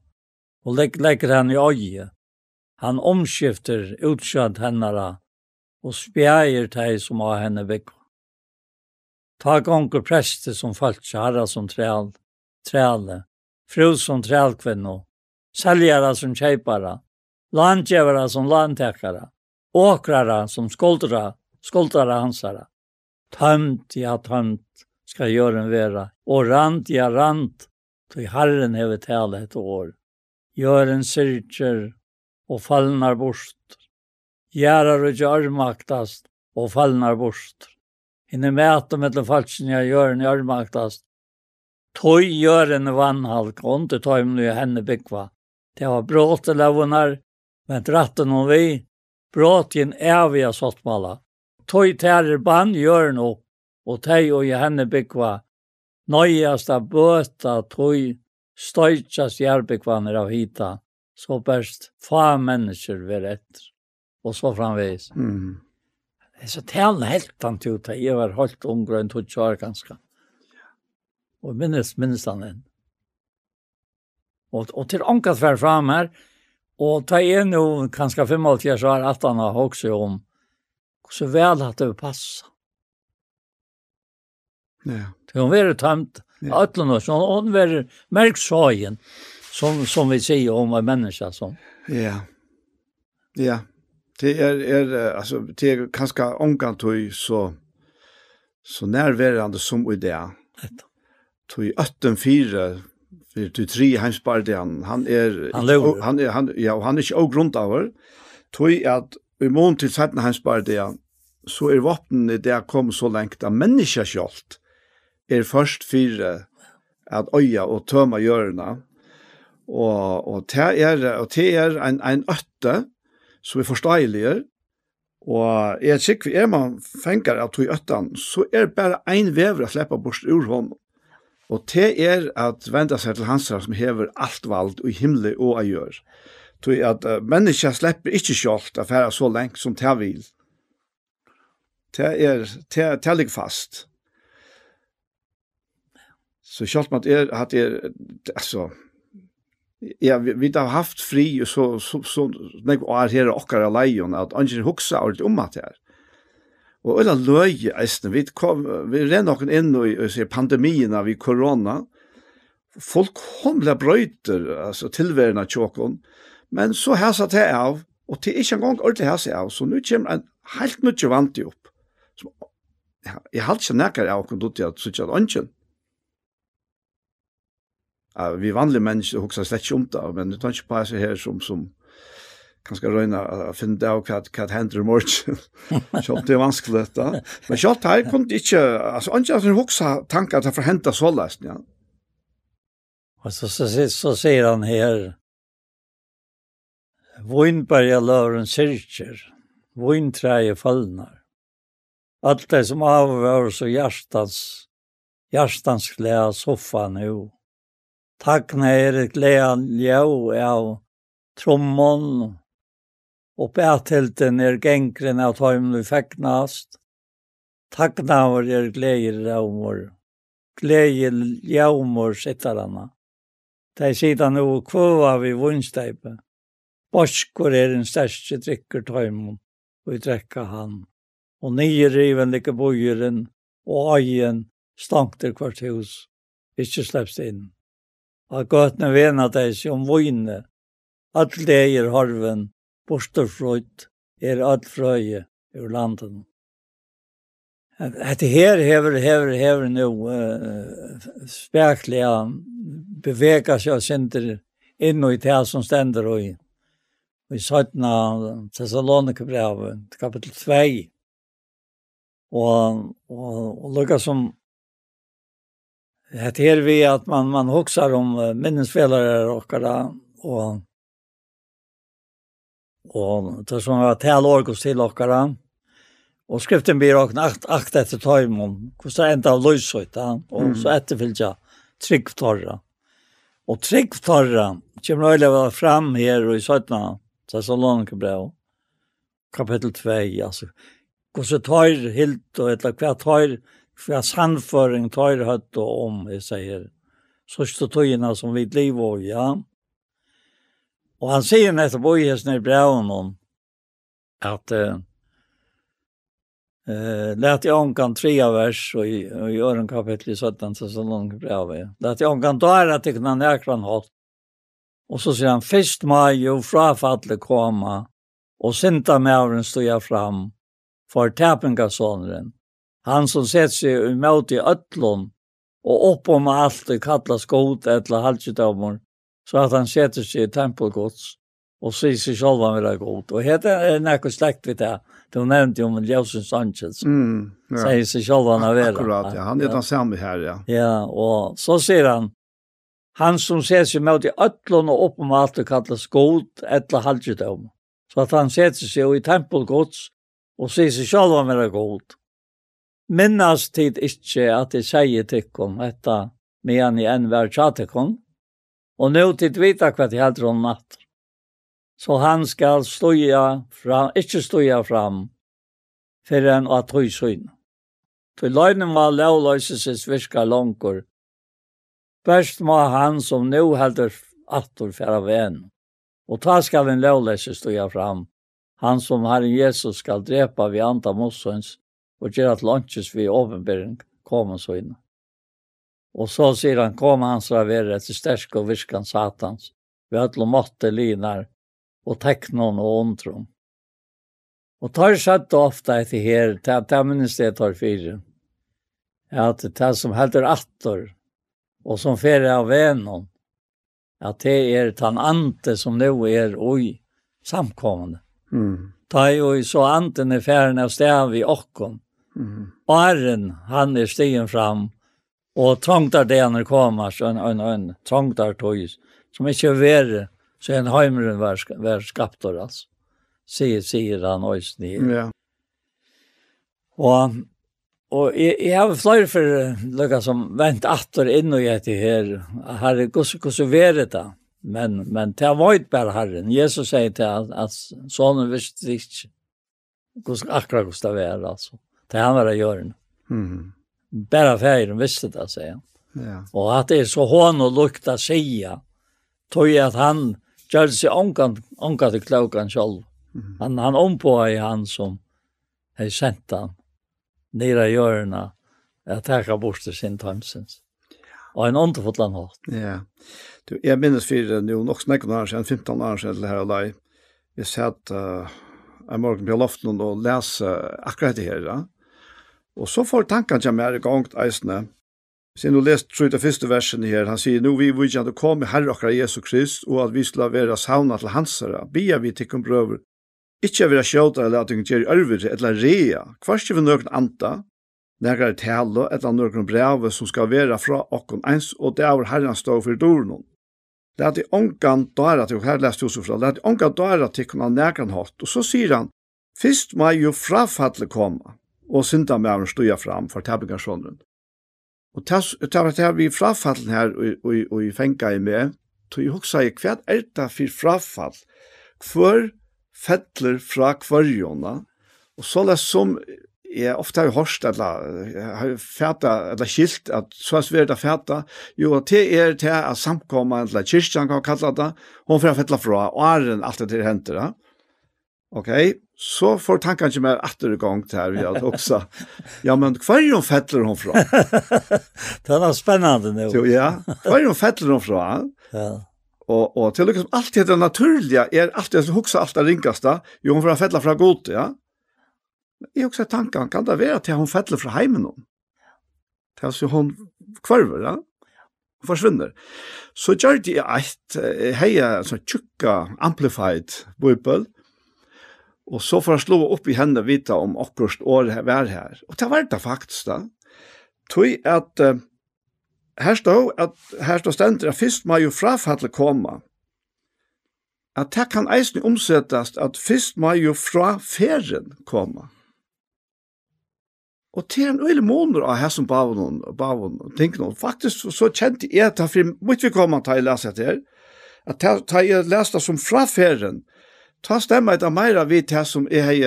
og legger han i øye, Han omskifter utskjønt hennara og spjæger teg som har henne vekk. Ta gonger preste som falt herra som træl, træle, fru som trælkvinno, seljara som kjøpare, landgjevare som landtekara, åkrara som skoldra, skoldra hansara. Tømt, ja tømt, skal gjøren vera, og rant, ja rant, til Herren hever tale et år. Gjøren syrkjer, og fallnar bort. Gärar og gjørmaktast og fallnar bort. Inne mäta mellan jeg gjør en görmaktast. Tøy gjør en vannhalk, og ikke tøy med henne byggva. Det var brått lavunar, men dratten noen vi, brått i en evig sottmala. Tøy tærer bann gjør no, og tøy og henne byggva, nøyast av bøta tøy, støytjast jærbygvaner av hita så best få mennesker ved etter, og så framvis. Mm. Jeg så talen helt han til at jeg var holdt unger enn tog kjør ganske. Og minnes, minnes han en. Og, og til ångat var fram her, og ta jeg nå kanskje 55 år, at han har også om så vel at det passa. Ja. Til hun var tømt, ja. Atlan og sånn, og hun var merkt sågen som, som vi säger om en människa. Som. Ja, ja. Det är, är, alltså, det är ganska omgång så, så närvarande som i det. Tog i ötten fyra, för du tre hemspardian, han är, han, o, han är, han, ja, han är inte ogrunt av det. Tog i att i mån till sätten hemspardian, så er våpen i det kom så lengt at menneska sjalt er først fyra at øya og tøma hjørna Og, og det er, og det er en, en øtte som er forståelig, og jeg er vi er man fenger av tog øtten, så er det bare en vever å slippe bort ur hånden. Og det er at venda seg til hans som hever alt vald og himmel og a gjør. Tog at uh, menneska slipper ikke kjalt affæra så lengt som det vil. Det er, det, det ligger fast. Så kjalt man er, at det er, altså, Ja, vi, vi har haft fri och så så så när vi är här och leion, at att ingen huxa allt om att här. Och alla löje eisne, vi kom vi renner någon inn i se pandemin av corona. Folk homla bröter alltså tilværende tjåkon, Men så här satt här av och till ikke en gång ordentligt här sig av så nu kommer en helt mycket vant upp. Så jag har ikke nekker av kunde att så at ingen. Uh, vi vanlige mennesker husker slett ikke om det, men du tar ikke på seg her som, som kanskje røyne å finne det av hva, hva hender i morgen. Selv det er vanskelig dette. Men selv her kunne ikke, altså, ikke at hun husker tanker at det hente så løst, ja. Og så, så, så, så sier han her, Voinberga løren sirkjer, vointræje fallnar. alt det som avvör så hjertans, hjertans klä soffa nu. Takkne er et gledan ljau av trommon, og betilten er gengren av tøymlu feknast. Takkne er gleir raumor, gleir ljaumor sittarana. De sida nu kvöva vi vunsteipe. Borskur er en største drikker tøymon, og vi drekka han. Og nye riven like bojeren, og øyen stankter kvart hus. ikkje slepps inn og gøtene vena deg som om vojne. All det er harven, borsterfrøyt, er all frøye ur landen. Hette her hever, hever, hever nå uh, spekliga bevega seg synder inn i det som stender og i. I 17. Thessalonikabrevet, kapitel 2. Og, og, og lukka som Det är vi att man man hoksar om minnesfelare och och och det som var till orkos till och och skriften blir och akt akt etter tøymon hvordan det ända av löshet och så efterfyllja trygg torra. Och trygg torra kommer øyla fram här i sötna så så långt bra kapitel 2 alltså kosta tar helt och ett kvar tar för att sannföring tar hött om jag säger sista tojna som vi liv och ja. Och han säger nettopp i hesten i bra om att eh, lät jag omkan tre vers och i, och i öron kapitel i 17 så långt bra vi. Lät jag omkan då är att kunna näkran håll. Och så säger han först maj och frafallet komma och synta med avren stod jag fram för täpengasonen. Han som sett seg i møte i øtlån, og opp om alt det kallas god eller halvdjödomar så at han setter seg i tempelgods og sier seg selv sig själva vara god. Og det er något slekt vidt det. Du nevnte jo om Ljösen Sanchez. Mm, ja. sier seg selv sig själva vara. Akkurat, ja. Han er den samme her, ja. Ja, og så sier han Han som ser seg med i øtlån, og opp om alt det kallas god eller halvdjödomar. Så at han setter seg i tempelgods og sier seg selv om det er god minnas tid ikkje at eg sier tikkum etta medan i enn vær tjatikkum, og nå tid vita hva til heldur om natt. Så han skal støya fram, ikkje støya fram, for en at høy syn. Til løgnen var lovløyses virka langkor. Best må han som nå heldur attor færa venn. Og ta skal en lovløyses støya fram, han som Herren Jesus skal drepa vi anta mossens, og gjør at lunches vi åpenbering kommer så inn. Og så sier han, kom hans er etter sterske og virkan satans, vi har til måtte linar, og teknon og ondtron. Og tar sett ofte etter her, til at jeg minnes det tar fire, at det som helder attor, og som ferie av venon, at det er den ante som nå er oi samkommende. Mm. Ta er jo så anten er ferien av sted vi okkon, Mm. Åren han er stigen fram, og trångtar det han er kommer, så en, en, en trångtar tog, som ikke er verre, så en heimeren var, var skaptor, altså. Sier, sier han også nye. Ja. Og, og jeg, jeg har flere for lukka som vent atter inn og gjett i her, her er hvordan hvordan var det? Men, men det var ikke bare herren. Jesus sier til at, at sånne visste ikke hvordan akkurat hvordan det var, altså. Mm. Det han var å gjøre. Mm. Bare ferien visste det, sier han. Ja. Og at det er så hån og lukta säga. Tog jeg at han gjør seg ångan, ångan till klokan själv. Mm. Han, han ompå i han som har sendt han nere i öronen att täcka bort til sin tømsens. Og en underfotland hårt. Ja. Du, jeg minnes for det nu nog noen år siden, 15 år sedan det här och där. Jag satt uh, en morgon på loften og läste akkurat det här. Ja? Og så får tanken til meg i gang eisene. Så nå lest tror jeg det første versen her, han sier, «Nå vi vil gjerne komme Herre okra Jesus Krist, og at vi skulle være savnet til hansere, bia vi tikkum brøver, ikkje vera sjåta eller at ungen gjer ørver, eller rea, kvart vi noen anta, nekar tale, eller noen breve som skal være fra okken eins, og det er herren stå for doren. Læt i ongan dara til, her leste Josef fra, læt i ongan dara til kunne nekran hatt, og så sier han, Fyrst må jo frafattelig komme, og synda med han stod fram for tabelgarsånden. Og det var det vi frafallen her og i fenga i med, tog jeg hoksa i hva er det for frafall? Hvor fettler fra kvarjona? Og så det som jeg ofte har hørt eller har fæta eller skilt at så er svært å fæta jo at det er til at samkomma eller kyrkjan kan kalla det hun får fettla fra og er den alt det til henter ja. ok så får tanken ikke mer atter i gang til her, vi har også. Ja, men hva er hun fettler hun fra? det var spennende nå. Så, ja, hva er hun fettler hun fra? Ja. Og, og til liksom alltid det naturlige er alltid det som hukser alt det ringaste, jo hun får fettler fra god, ja. Jeg også tanken, kan det være til hun fettler fra heimen nå? Til at hun kvarver, ja? Hun forsvinner. Så gjør de et, hei, sånn tjukka, amplified bøybøl, Og så får han slå opp i henne vita om akkurat år her, vær her. Og det var det faktisk da. Tøy at uh, her stod at her stod stendt at først må jo frafattelig komme. At det kan eisen omsettes at først må jo fra ferien komme. Og til en øyne måneder av her som bavon og bavon og tenker noe. Faktisk så kjente jeg at det for mye vi kommer til å lese det her. At jeg leste som fra ferien, ta stemma et av meira vidt her som er hei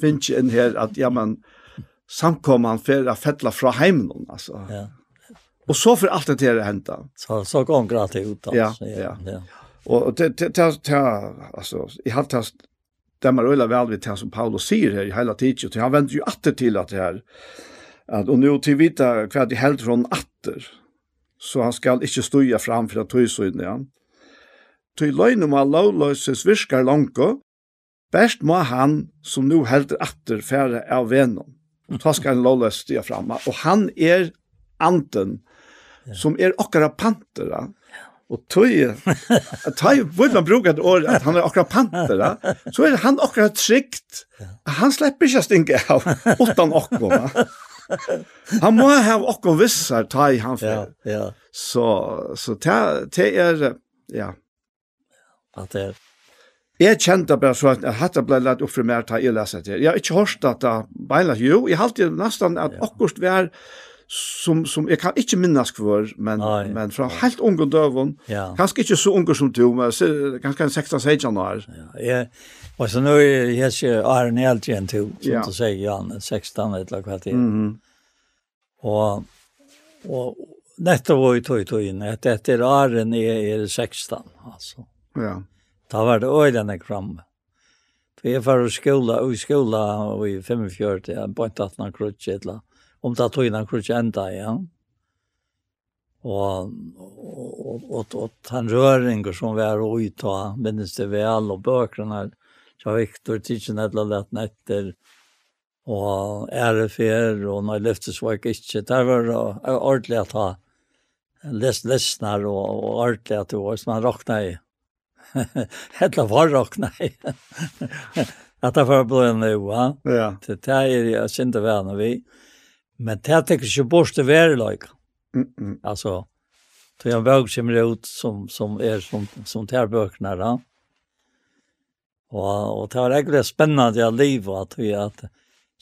finnes inn her, at ja, men samkommer han for å fettle fra heimen, altså. Ja. Og så får alt det til å hente. Så, så kom gratis ut, altså. Ja, ja. ja. Og det, det, det, det, altså, jeg har tatt stemmer øyla vel vi det som Paulus säger her i hela tiden. og han venter ju atter till att det här. Att, och nu til vita hva de helder från atter. Så han skal inte støye fram för att ta i ja tog løgnum av lovløses virkar langko, best må han som nu helder atter fære av venom. Ta skal en lovløs stia framma, og han er anten som er okkara pantera, og tøy, tøy, hvor man bruker et år, at han er okkara pantera, så er han okkara trygt. Han slipper ikke å stinke av, utan okkara. Han må ha okkara vissar tøy han for. Ja, ja. Så, så det, det er, ja, At det Jeg kjente bare så at dette ble lett opp for meg til jeg lese til. Jeg har ikke hørt at det beinlet. Jo, jeg halte nesten at akkurat vi er som, som jeg kan ikke minnes for, men, Nei. men fra helt unge døven, ja. kanskje ikke så unge som du, men kanskje en 16-16 år. Ja, jeg, og så nå er jeg ikke Arne helt igjen til, som ja. du sier, Jan, 16 eller hva til. Mm -hmm. Og, og nettopp var jo tog tog inn, etter Arne er, er 16, altså. Ja. Da var det øyne jeg framme. For jeg var i skola, og i skola, og i 45, ja, på en tatt noen krutsk, et eller Om det tog noen krutsk enda, ja. Og, og, og, og, han røringer som var ute, og minnes det vel, og bøkene, så Victor Tidsen, et eller annet netter, og ærefer, og når jeg løftes var jeg ikke, der var ordentlig at ha les lesnar og, og ordentlig at det var, som han råkna i. hella varrock nei. Att det var blå nu va. Ja. Så det är jag synte väl vi. Men det tycker ju bort det vara lika. Mm. -mm. Alltså så jag våg som ut som som är som som tärböknar då. Och och det var egentligen spännande jag liv att vi att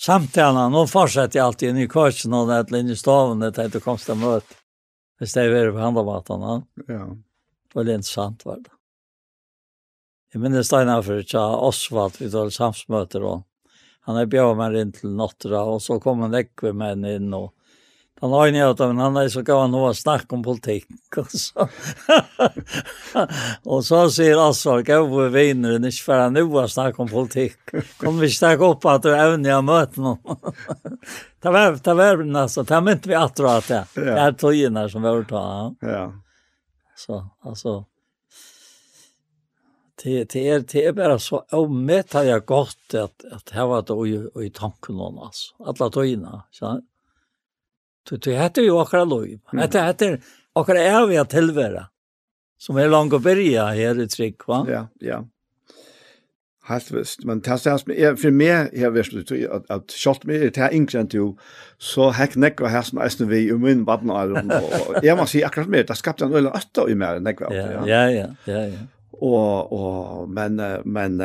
samtalen och fortsätter jag alltid i kursen och där linje staven det heter konsta möte. Det stäver på handavatan. Ja. Det var intressant var det. Jeg minnes Steinar for ikke Osvald, vi tar samsmøter, og han er bjør meg inn til Nottra, og så kom han vekk med meg inn, og han har ikke hatt, men han er så gav han noe snakk om politikk, og så, og så sier Osvald, gav vi viner, ikke for han noe snakk om politikk, kom vi stakk opp at du evner å møte noen. det var, det var nesten, det mynte vi at du att det, det er togene som vi har ta. Ja. Så, altså, det, det, er, det er bare så avmettet jeg godt at, at her var det i, i tanken om, altså. Alle tøyene, så Du, du heter jo akkurat lov. Mm. Det heter akkurat evige tilvære, som er langt å byrja her i trygg, va? Ja, ja. Helt visst, men det er som er, for meg jeg vet ikke, at, at kjølt meg er det innkjent jo, så hekk nekva her som eisen vi i min badnaren, og jeg må si akkurat mer, det skapte en øyne øtta i mer, nekva. Ja, ja, ja, ja. ja og, og, men men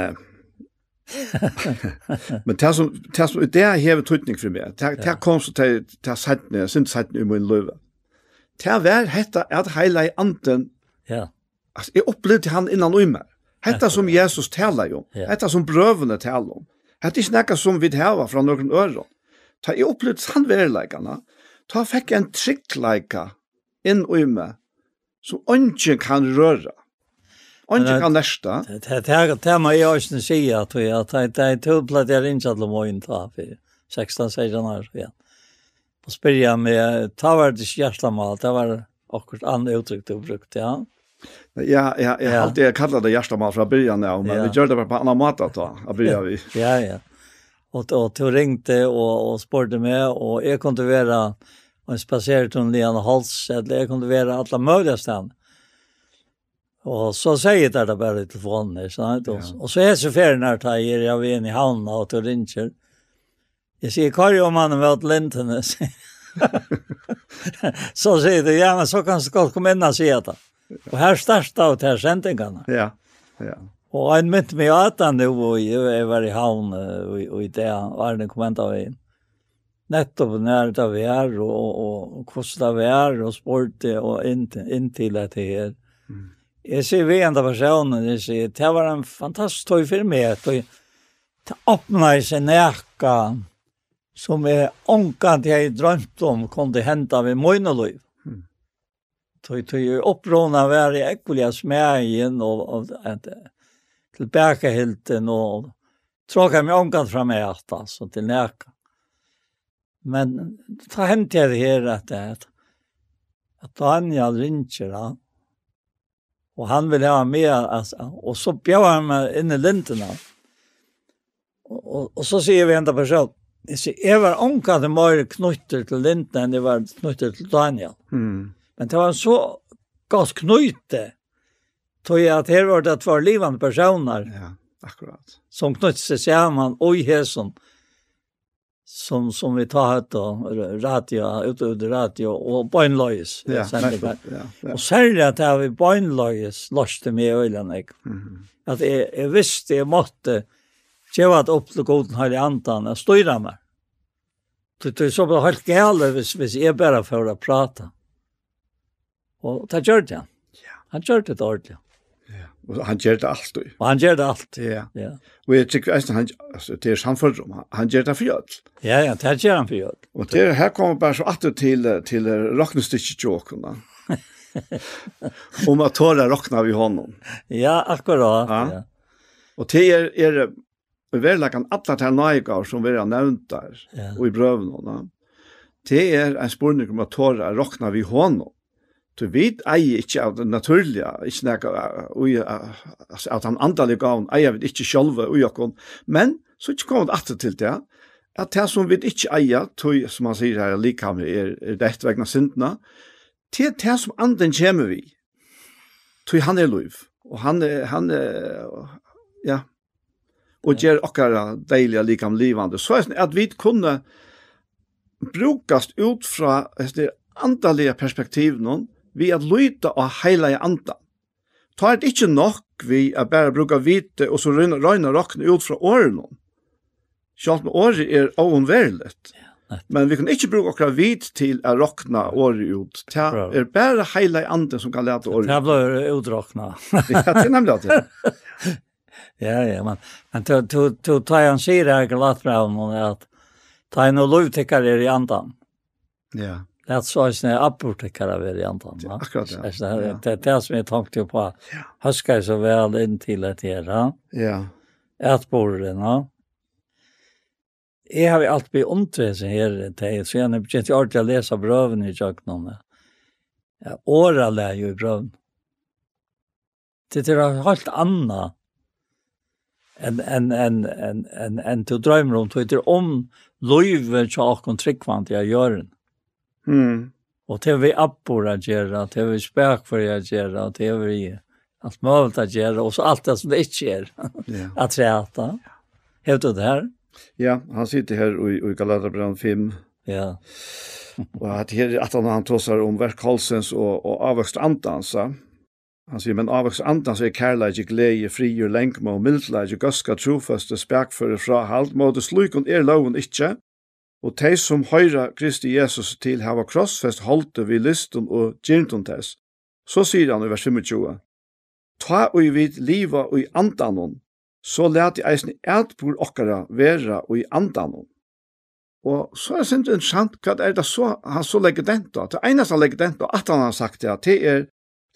men det som det som det er hevet tryckning for meg, Det det kom så til, til sätten syns sätten i min löv. Det var hetta at hela anden. Ja. altså, jeg opplevde han innan og meg. Hetta som Jesus talar om. Hetta som brøvene talar om. Hetta är snacka som vid här fra noen öron. Ta i upplevde han. Ta fikk en trickleika inn i meg, som ønsken kan röra. Onge kan lesta. Det det det må jag ju säga att vi att det det tubblat jag inte alla morgon ta för 16 16 år ja. Och spyrja med ta var det hjärtlamal, det var akkurat an uttryckt du brukt ja. Ja, ja, jag har alltid kallat det hjärtlamal från början ja, men vi gjorde det bara på annan mat att ta. Ja, vi. Ja, ja. Och och då ringte och och sportade med och jag kunde vara en spacerare till Leon Hals, eller jag kunde vara alla möjliga ställen. Og så sier det det bare i telefonen, ikke sant? Ja. Og så er så ferien her, tar jeg er ved inn i havnen og til ringer. Jeg sier, hva er jo mannen ved lintene? så sier det, ja, men så kan du godt komme inn og si det. Og her startet av til sendingene. Ja, ja. Og han mynte meg at han nå, og jeg var i havn, og i det, og Arne kom inn av inn. nettopp när det vi är och och kostar vi är och sport och inte inte till det här. Mm. Jeg sier vi enda personen, jeg sier, det var en fantastisk tøy for meg, og det åpnet seg nækka, som er ångkant jeg drømt om, kom det henta ved Moinoløyv. Mm. Tøy, tøy, opprona var jeg ekkulia smegin, og, og et, tilbakehilten, og tråkka meg ånkan fra meg, altså, til nekka. Men ta hendte jeg det her, at, at Daniel ringer han, Och han vill ha med alltså. Och så bjöd han mig in i linterna. Och, och, och så säger vi en person. Jag säger, jag var ånka det mer knytter till linterna än det var knytter till Daniel. Mm. Men det var så godt knytte. Tog jeg at her var det var livande personer. Ja, akkurat. Som knytte seg sammen og i häsen. Mm som som vi tar hött då radio ut utöver radio och bönlöjes ja, ja, ja. och särskilt att har vi bönlöjes loste med ölen jag mm. -hmm. att jag, jag visste jag måste geva att upp till goden här i antan att styra mig det är så bara helt gärle hvis, hvis jag bara får att prata och det gör det. Han gör det ordentligt Og han gjør det alt. Og han gjør det alt. Ja. Ja. Og jeg tykker att han altså, det er samfunnet om han gjør det for gjød. Ja, ja, det gjør han for gjød. Og det her kommer bare så att til, til rocknesticket jokerna. Om at tåre rockna vi hånden. Ja, akkurat. Ja. ja. Og det er, är verlagan alle til naigar som vi har nevnt der, ja. og i brövnorna. Det er en spørning om at tåre rockna vi hånden. Du vet ei ikkje av det naturliga, ikkje nek av den andalige gaven, ei vet ikkje sjolve ui okkon, men så ikkje kom det til det, at det som vi ikkje eier, tog, som han sier her, likamre er, er rett vegna syndene, til det som anden kommer vi, tog han er lov, og han, er, han er, ja, og gjør okkara deilige likam livande, så er det at vi kunne brukast ut fra det andalige perspektiv noen, vi at lyta og heila i anda. Ta er det ikkje nok vi at bare bruka vite og så røyna rokkene ut fra åren. Sjalt med året er ovenverlet. Men vi kan ikkje bruka okra vit til å rakna året ut. Det er bare heila i anda som kan lete året ut. Det blir utrokkna. ja, det er nemlig at det. Ja, ja, men, men to, to, to, ta en sier her glatt bra om at ta en og lovtikkar er i andan. Ja. Lät så att när apotekare var i antan. Ja, akkurat ja. Det det det det som jag tänkte på. Huskar så väl in till att göra. Ja. Ärtborren, ja. Jag har ju alltid blivit omtresen här till så jag har börjat jag att läsa bröven i Jöknarna. Ja, åra lär ju i brøvn. Det er helt anna en en, en, en, en, en till drømmer om. Det om løyven til åkken tryggvand jag gör den. Mm. Och det vi appor att göra, det vi spök för att göra, det vi allt möjligt att göra och så allt det som det inte är yeah. att räta. Helt det här. Ja, han sitter här i, i Galaterbrann 5. Ja. og at her at han, han tossar om verkhalsens och, och avväxt andansa. Han sier, men avvaks andan er kærleik, glede, fri og lenkma og mildleik, gøska, trofeste, spekføre fra halt, måte slik er loven ikkje, og de som høyra Kristi Jesus til hava krossfest holde vi liston og gyrntun tess. Så sier han i vers 25, Ta ui vid liva ui andanon, så leti eisen eitbor okkara vera og i andanon. Og så er det sindri interessant, hva er det så han så legger den da? Det eneste han legger den da, at han har sagt det, det er,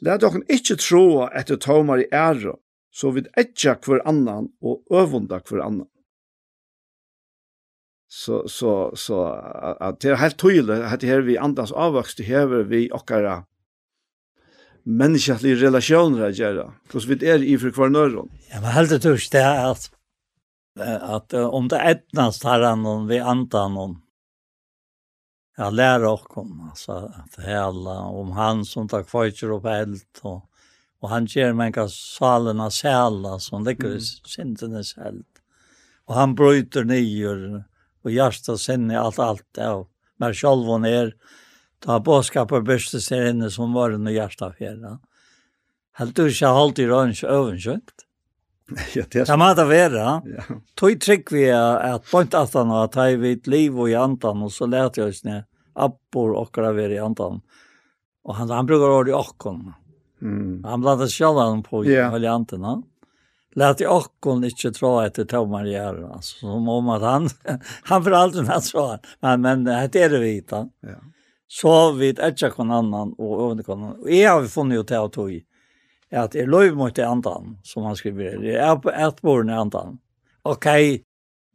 leti okken ikkje troa etter tomar i ære, så vid etja hver annan og øvunda hver annan så så så att det är helt tydligt att det här vi andas avväxt här vi ochkara människliga relationer att göra. Plus vi är i för kvar norr. Ja, men helt det det är att att om det ettnas tar han någon vi antar någon. Ja, lära och kom alltså att hela om han som tar kvar upp eld och och han ger människa salerna sälla som det Mm. syndenes eld. Och han bryter ner og hjärsta sinne alt alt ja men själv hon är ta båskap og børste seg inne som var den hjärsta fjerde. Helt du ikke holdt i rønns øvenskjønt? ja, det er så. Det må det være. Ja. Tog trygg vi at point at han har tatt vidt liv og i andan, og så lærte jeg oss ned appor okkara veri i andan. Og han, han brukar ordet i okkon. Mm. Han blandar sjálvan på i ja lät jag också inte dra efter Tomar Järn alltså som om att han han för allt han sa men men det är det vita. Ja. Så vid etcha kon annan och under kon. Och jag har funnit ju till att tog att det löv mot det andan som han skriver. Det är på ett bord i andan. Okej.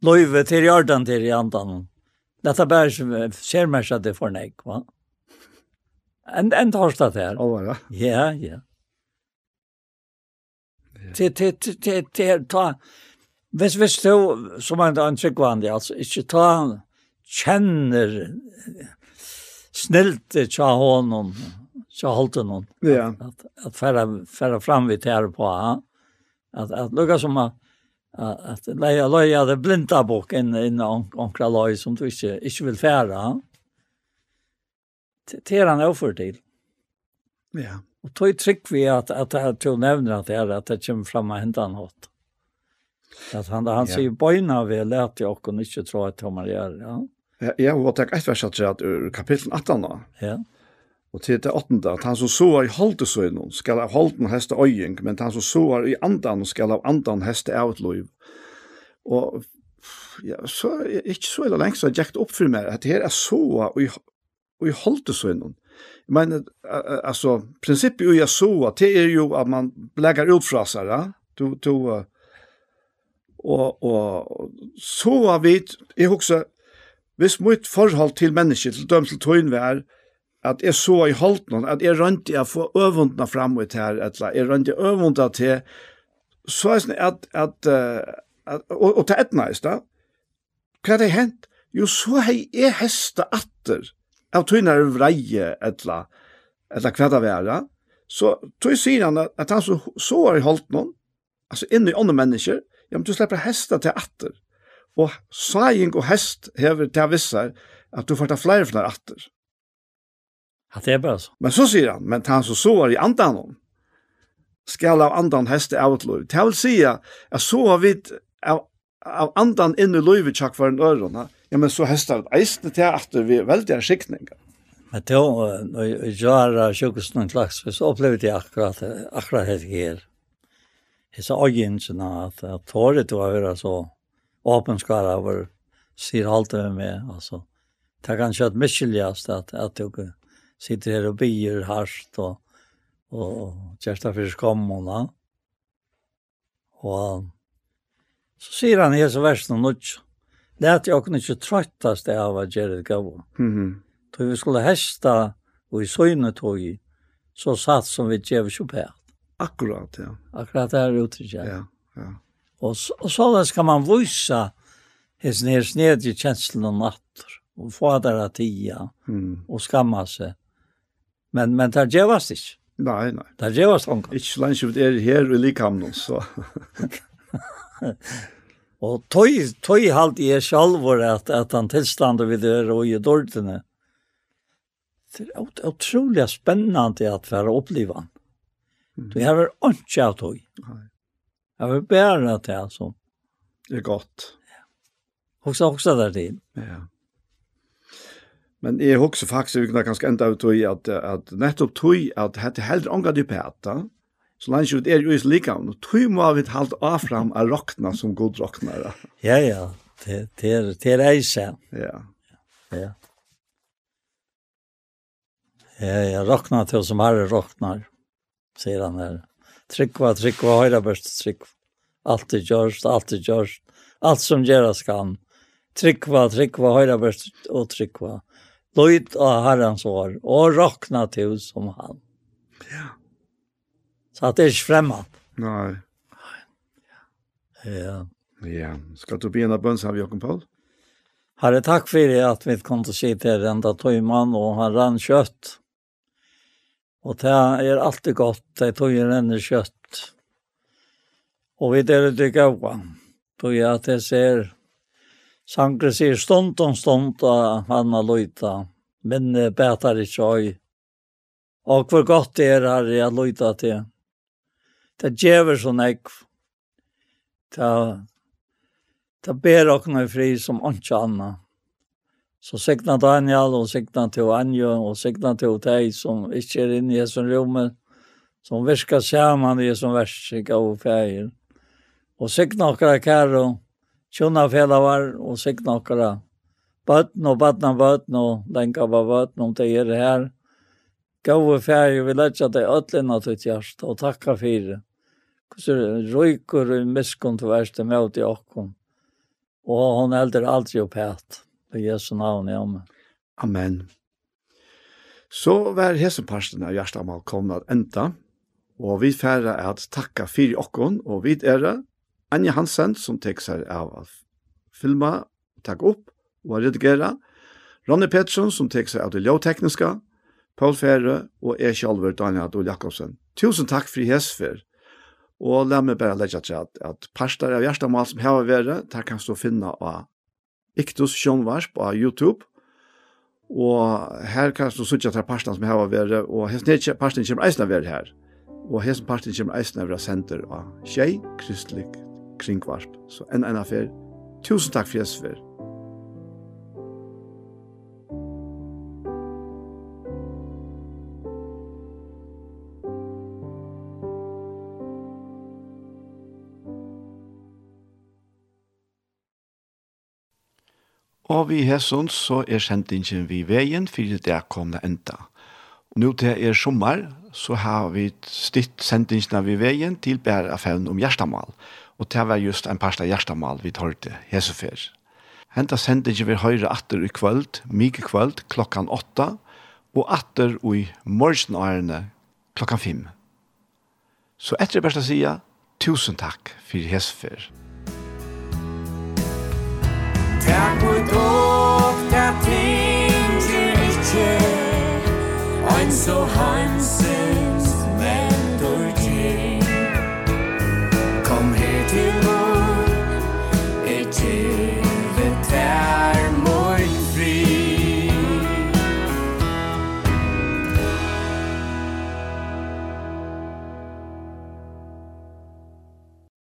Löv till Jordan till i andan. Detta bär ser mer så det för nej va. En en torsdag där. Ja, ja til, til, til, til, til, ta, hvis, hvis du, som en annen tryggvandig, altså, ikke ta, kjenner snilt tja honom, tja holdt honom, ja. at, at færa, færa fram vi tæra på, ha? at, at lukka som at, at leia leia det blinda bok inn inn onkra loj som du ikke, ikke vil færa. Det er han overfor til. Ja. Og tog trygg vi at, at jeg du nevner at det er at det kommer fram och händer något. At han han ja. sier bøyna vi lät jag och ikke tro att han gjør. Ja. Ja, ja, och tack ett vers at det ur kapitel 18 da. Ja. Og til det åttende, at han som sover i holdesøgnen skal av holden heste øying, men han som sover i andan skal av andan heste av et liv. Og ja, så, ikke så eller lengst så har jeg opp for meg at det her er sover i, i holdesøgnen. Jag menar alltså principen ju jag så att det är ju att man lägger ut frasar, Du du och och så har vi jag också visst mitt förhåll till människor till döms till tönvär att är så i halt någon att är runt jag får övundna framåt här eller är runt jag övundna till så är det att att att och och ta ett nice då. Kan det hänt? Jo så hej är hästa atter av tøynar vreie etla, etla kveda vera, så tøy sier han at han så, så er i holdt noen, altså inn i andre mennesker, ja, men du slipper hesta til atter. Og sæing og hest hever til vissar at du får ta flere flere atter. Ja, det er bare så. Men så sier han, men han så så er i andan om, skal av andan heste av et lov. Det vil si at så har vi av, av andan inn i lovet tjakk for en ørene, ja, men så hester det eisne til at vi er veldig er skikninger. Men då, når jeg gjør sjukhusen noen klaks, så opplevde jeg akkurat, akkurat det her. Jeg sa øyensene at jeg tårer til å være så åpenskar av hver sier alt det med, altså. Det er kanskje et miskyldigast at, at du sitter her og bier hardt og, og kjæreste for skommene. Og så sier han i hese versen og nødt, lät jag kunde inte tröttas det av att Gerrit gav Mm. Då vi skulle hästa och i synet tog i så satt som vi gav sig Akkurat, ja. Akkurat det här uttrycket. Ja, ja. Och, och så ska man vise hans nere sned i känslan og natter och få der av tia mm. och skamma sig. Men, men det gjøres ikke. Nej, nei. Det gjøres ikke. Ikke så länge vi er her i likhamnen så. Og tøy, tøy halt i sjalvor at, at han tilstander vid det og i dårdene. Det er utrolig spennende at være oppleva. han. Du har ikke av tøy. Jeg vil bære det her som. Det er godt. Ja. Også, også der til. Ja. Men jeg husker faktisk, vi kunne kanskje enda ut i at, at nettopp tøy at det heller ångat i pæta. Så langt ut er jo i likavn, og tog må vi halt avfram av rockna som god rocknare. Ja, ja, det, det, er, det er eise. Ja. Ja. Ja, ja, rockna til som herre rocknar, sier han her. Tryggva, tryggva, høyra børst, tryggva. Alt er gjørst, alt er gjørst, alt som gjeras kan. Tryggva, tryggva, høyra børst og tryggva. Løyt av herrens år, og rockna til som han. Ja. Så at det er ikke fremmed. Nei. Ja. Ja. Skal du begynne bønns av Jokken Paul? Herre, takk for det at vi kom til å si til enda tøymann, og han rann kjøtt. Og det er alltid godt, det tøyer enda kjøtt. Og vi deler det gøyva. Tøy at jeg ser, Sankre sier stund om stund, og han har løyta. Men betar ikke øy. Og hvor godt det er, her jeg løyta til det djever sånn ekv. Det, det ber åkne fri som åndsja anna. Så sikna Daniel og sikna til Anjo, og sikna til deg som ikke er inne i Jesu rommet, som virker sammen i Jesu verskik av feir. Og sikna okra kære, tjona felavar og sikna okra bøtten og bøtten og bøtten og lenka på bøtten om det er her. Gåve ferie, vi letja deg ødlen av ditt hjert og takka fyrir røyker og miskunn til verste møte i åkken. Og hun elder aldri opp het, Det Jesu navn, ja. Amen. Så var heseparsten av hjertemal kommet enda, og vi færre er at takka fyrir okkon, og vi er det Anja Hansen som tek seg av å filma, takk opp og redigera, Ronny Pettersson som tek seg av det lovtekniska, Paul Fære og jeg selv, Daniel Adol Jakobsen. Tusen takk for hesfer. Og la meg bare legge til at, at parster av hjertemål som har vært, der kan du finne av Iktus Sjønvarsp på YouTube. Og her kan du sitte til parstene som har vært, og hesten parstene kommer eisen av vært her. Og hesten parstene kommer eisen av vært senter av Kjei Kristelig Kringvarp. Så en en affær. Tusen takk for jeg Og vi hesson så er sendingen vi veien, for det er kommet enda. Og nå til er sommer, så har vi stitt sendingene vi veien til bære affæren om hjertemål. Og det var just en parst av Gjerstamal vi til hesefer. Henta sendingen vi høyre atter i kvöld, mye kvöld, klokkan åtta, og atter i morgenårene klokkan fem. Så etter det beste sier, tusen takk for hesefer. so hansen.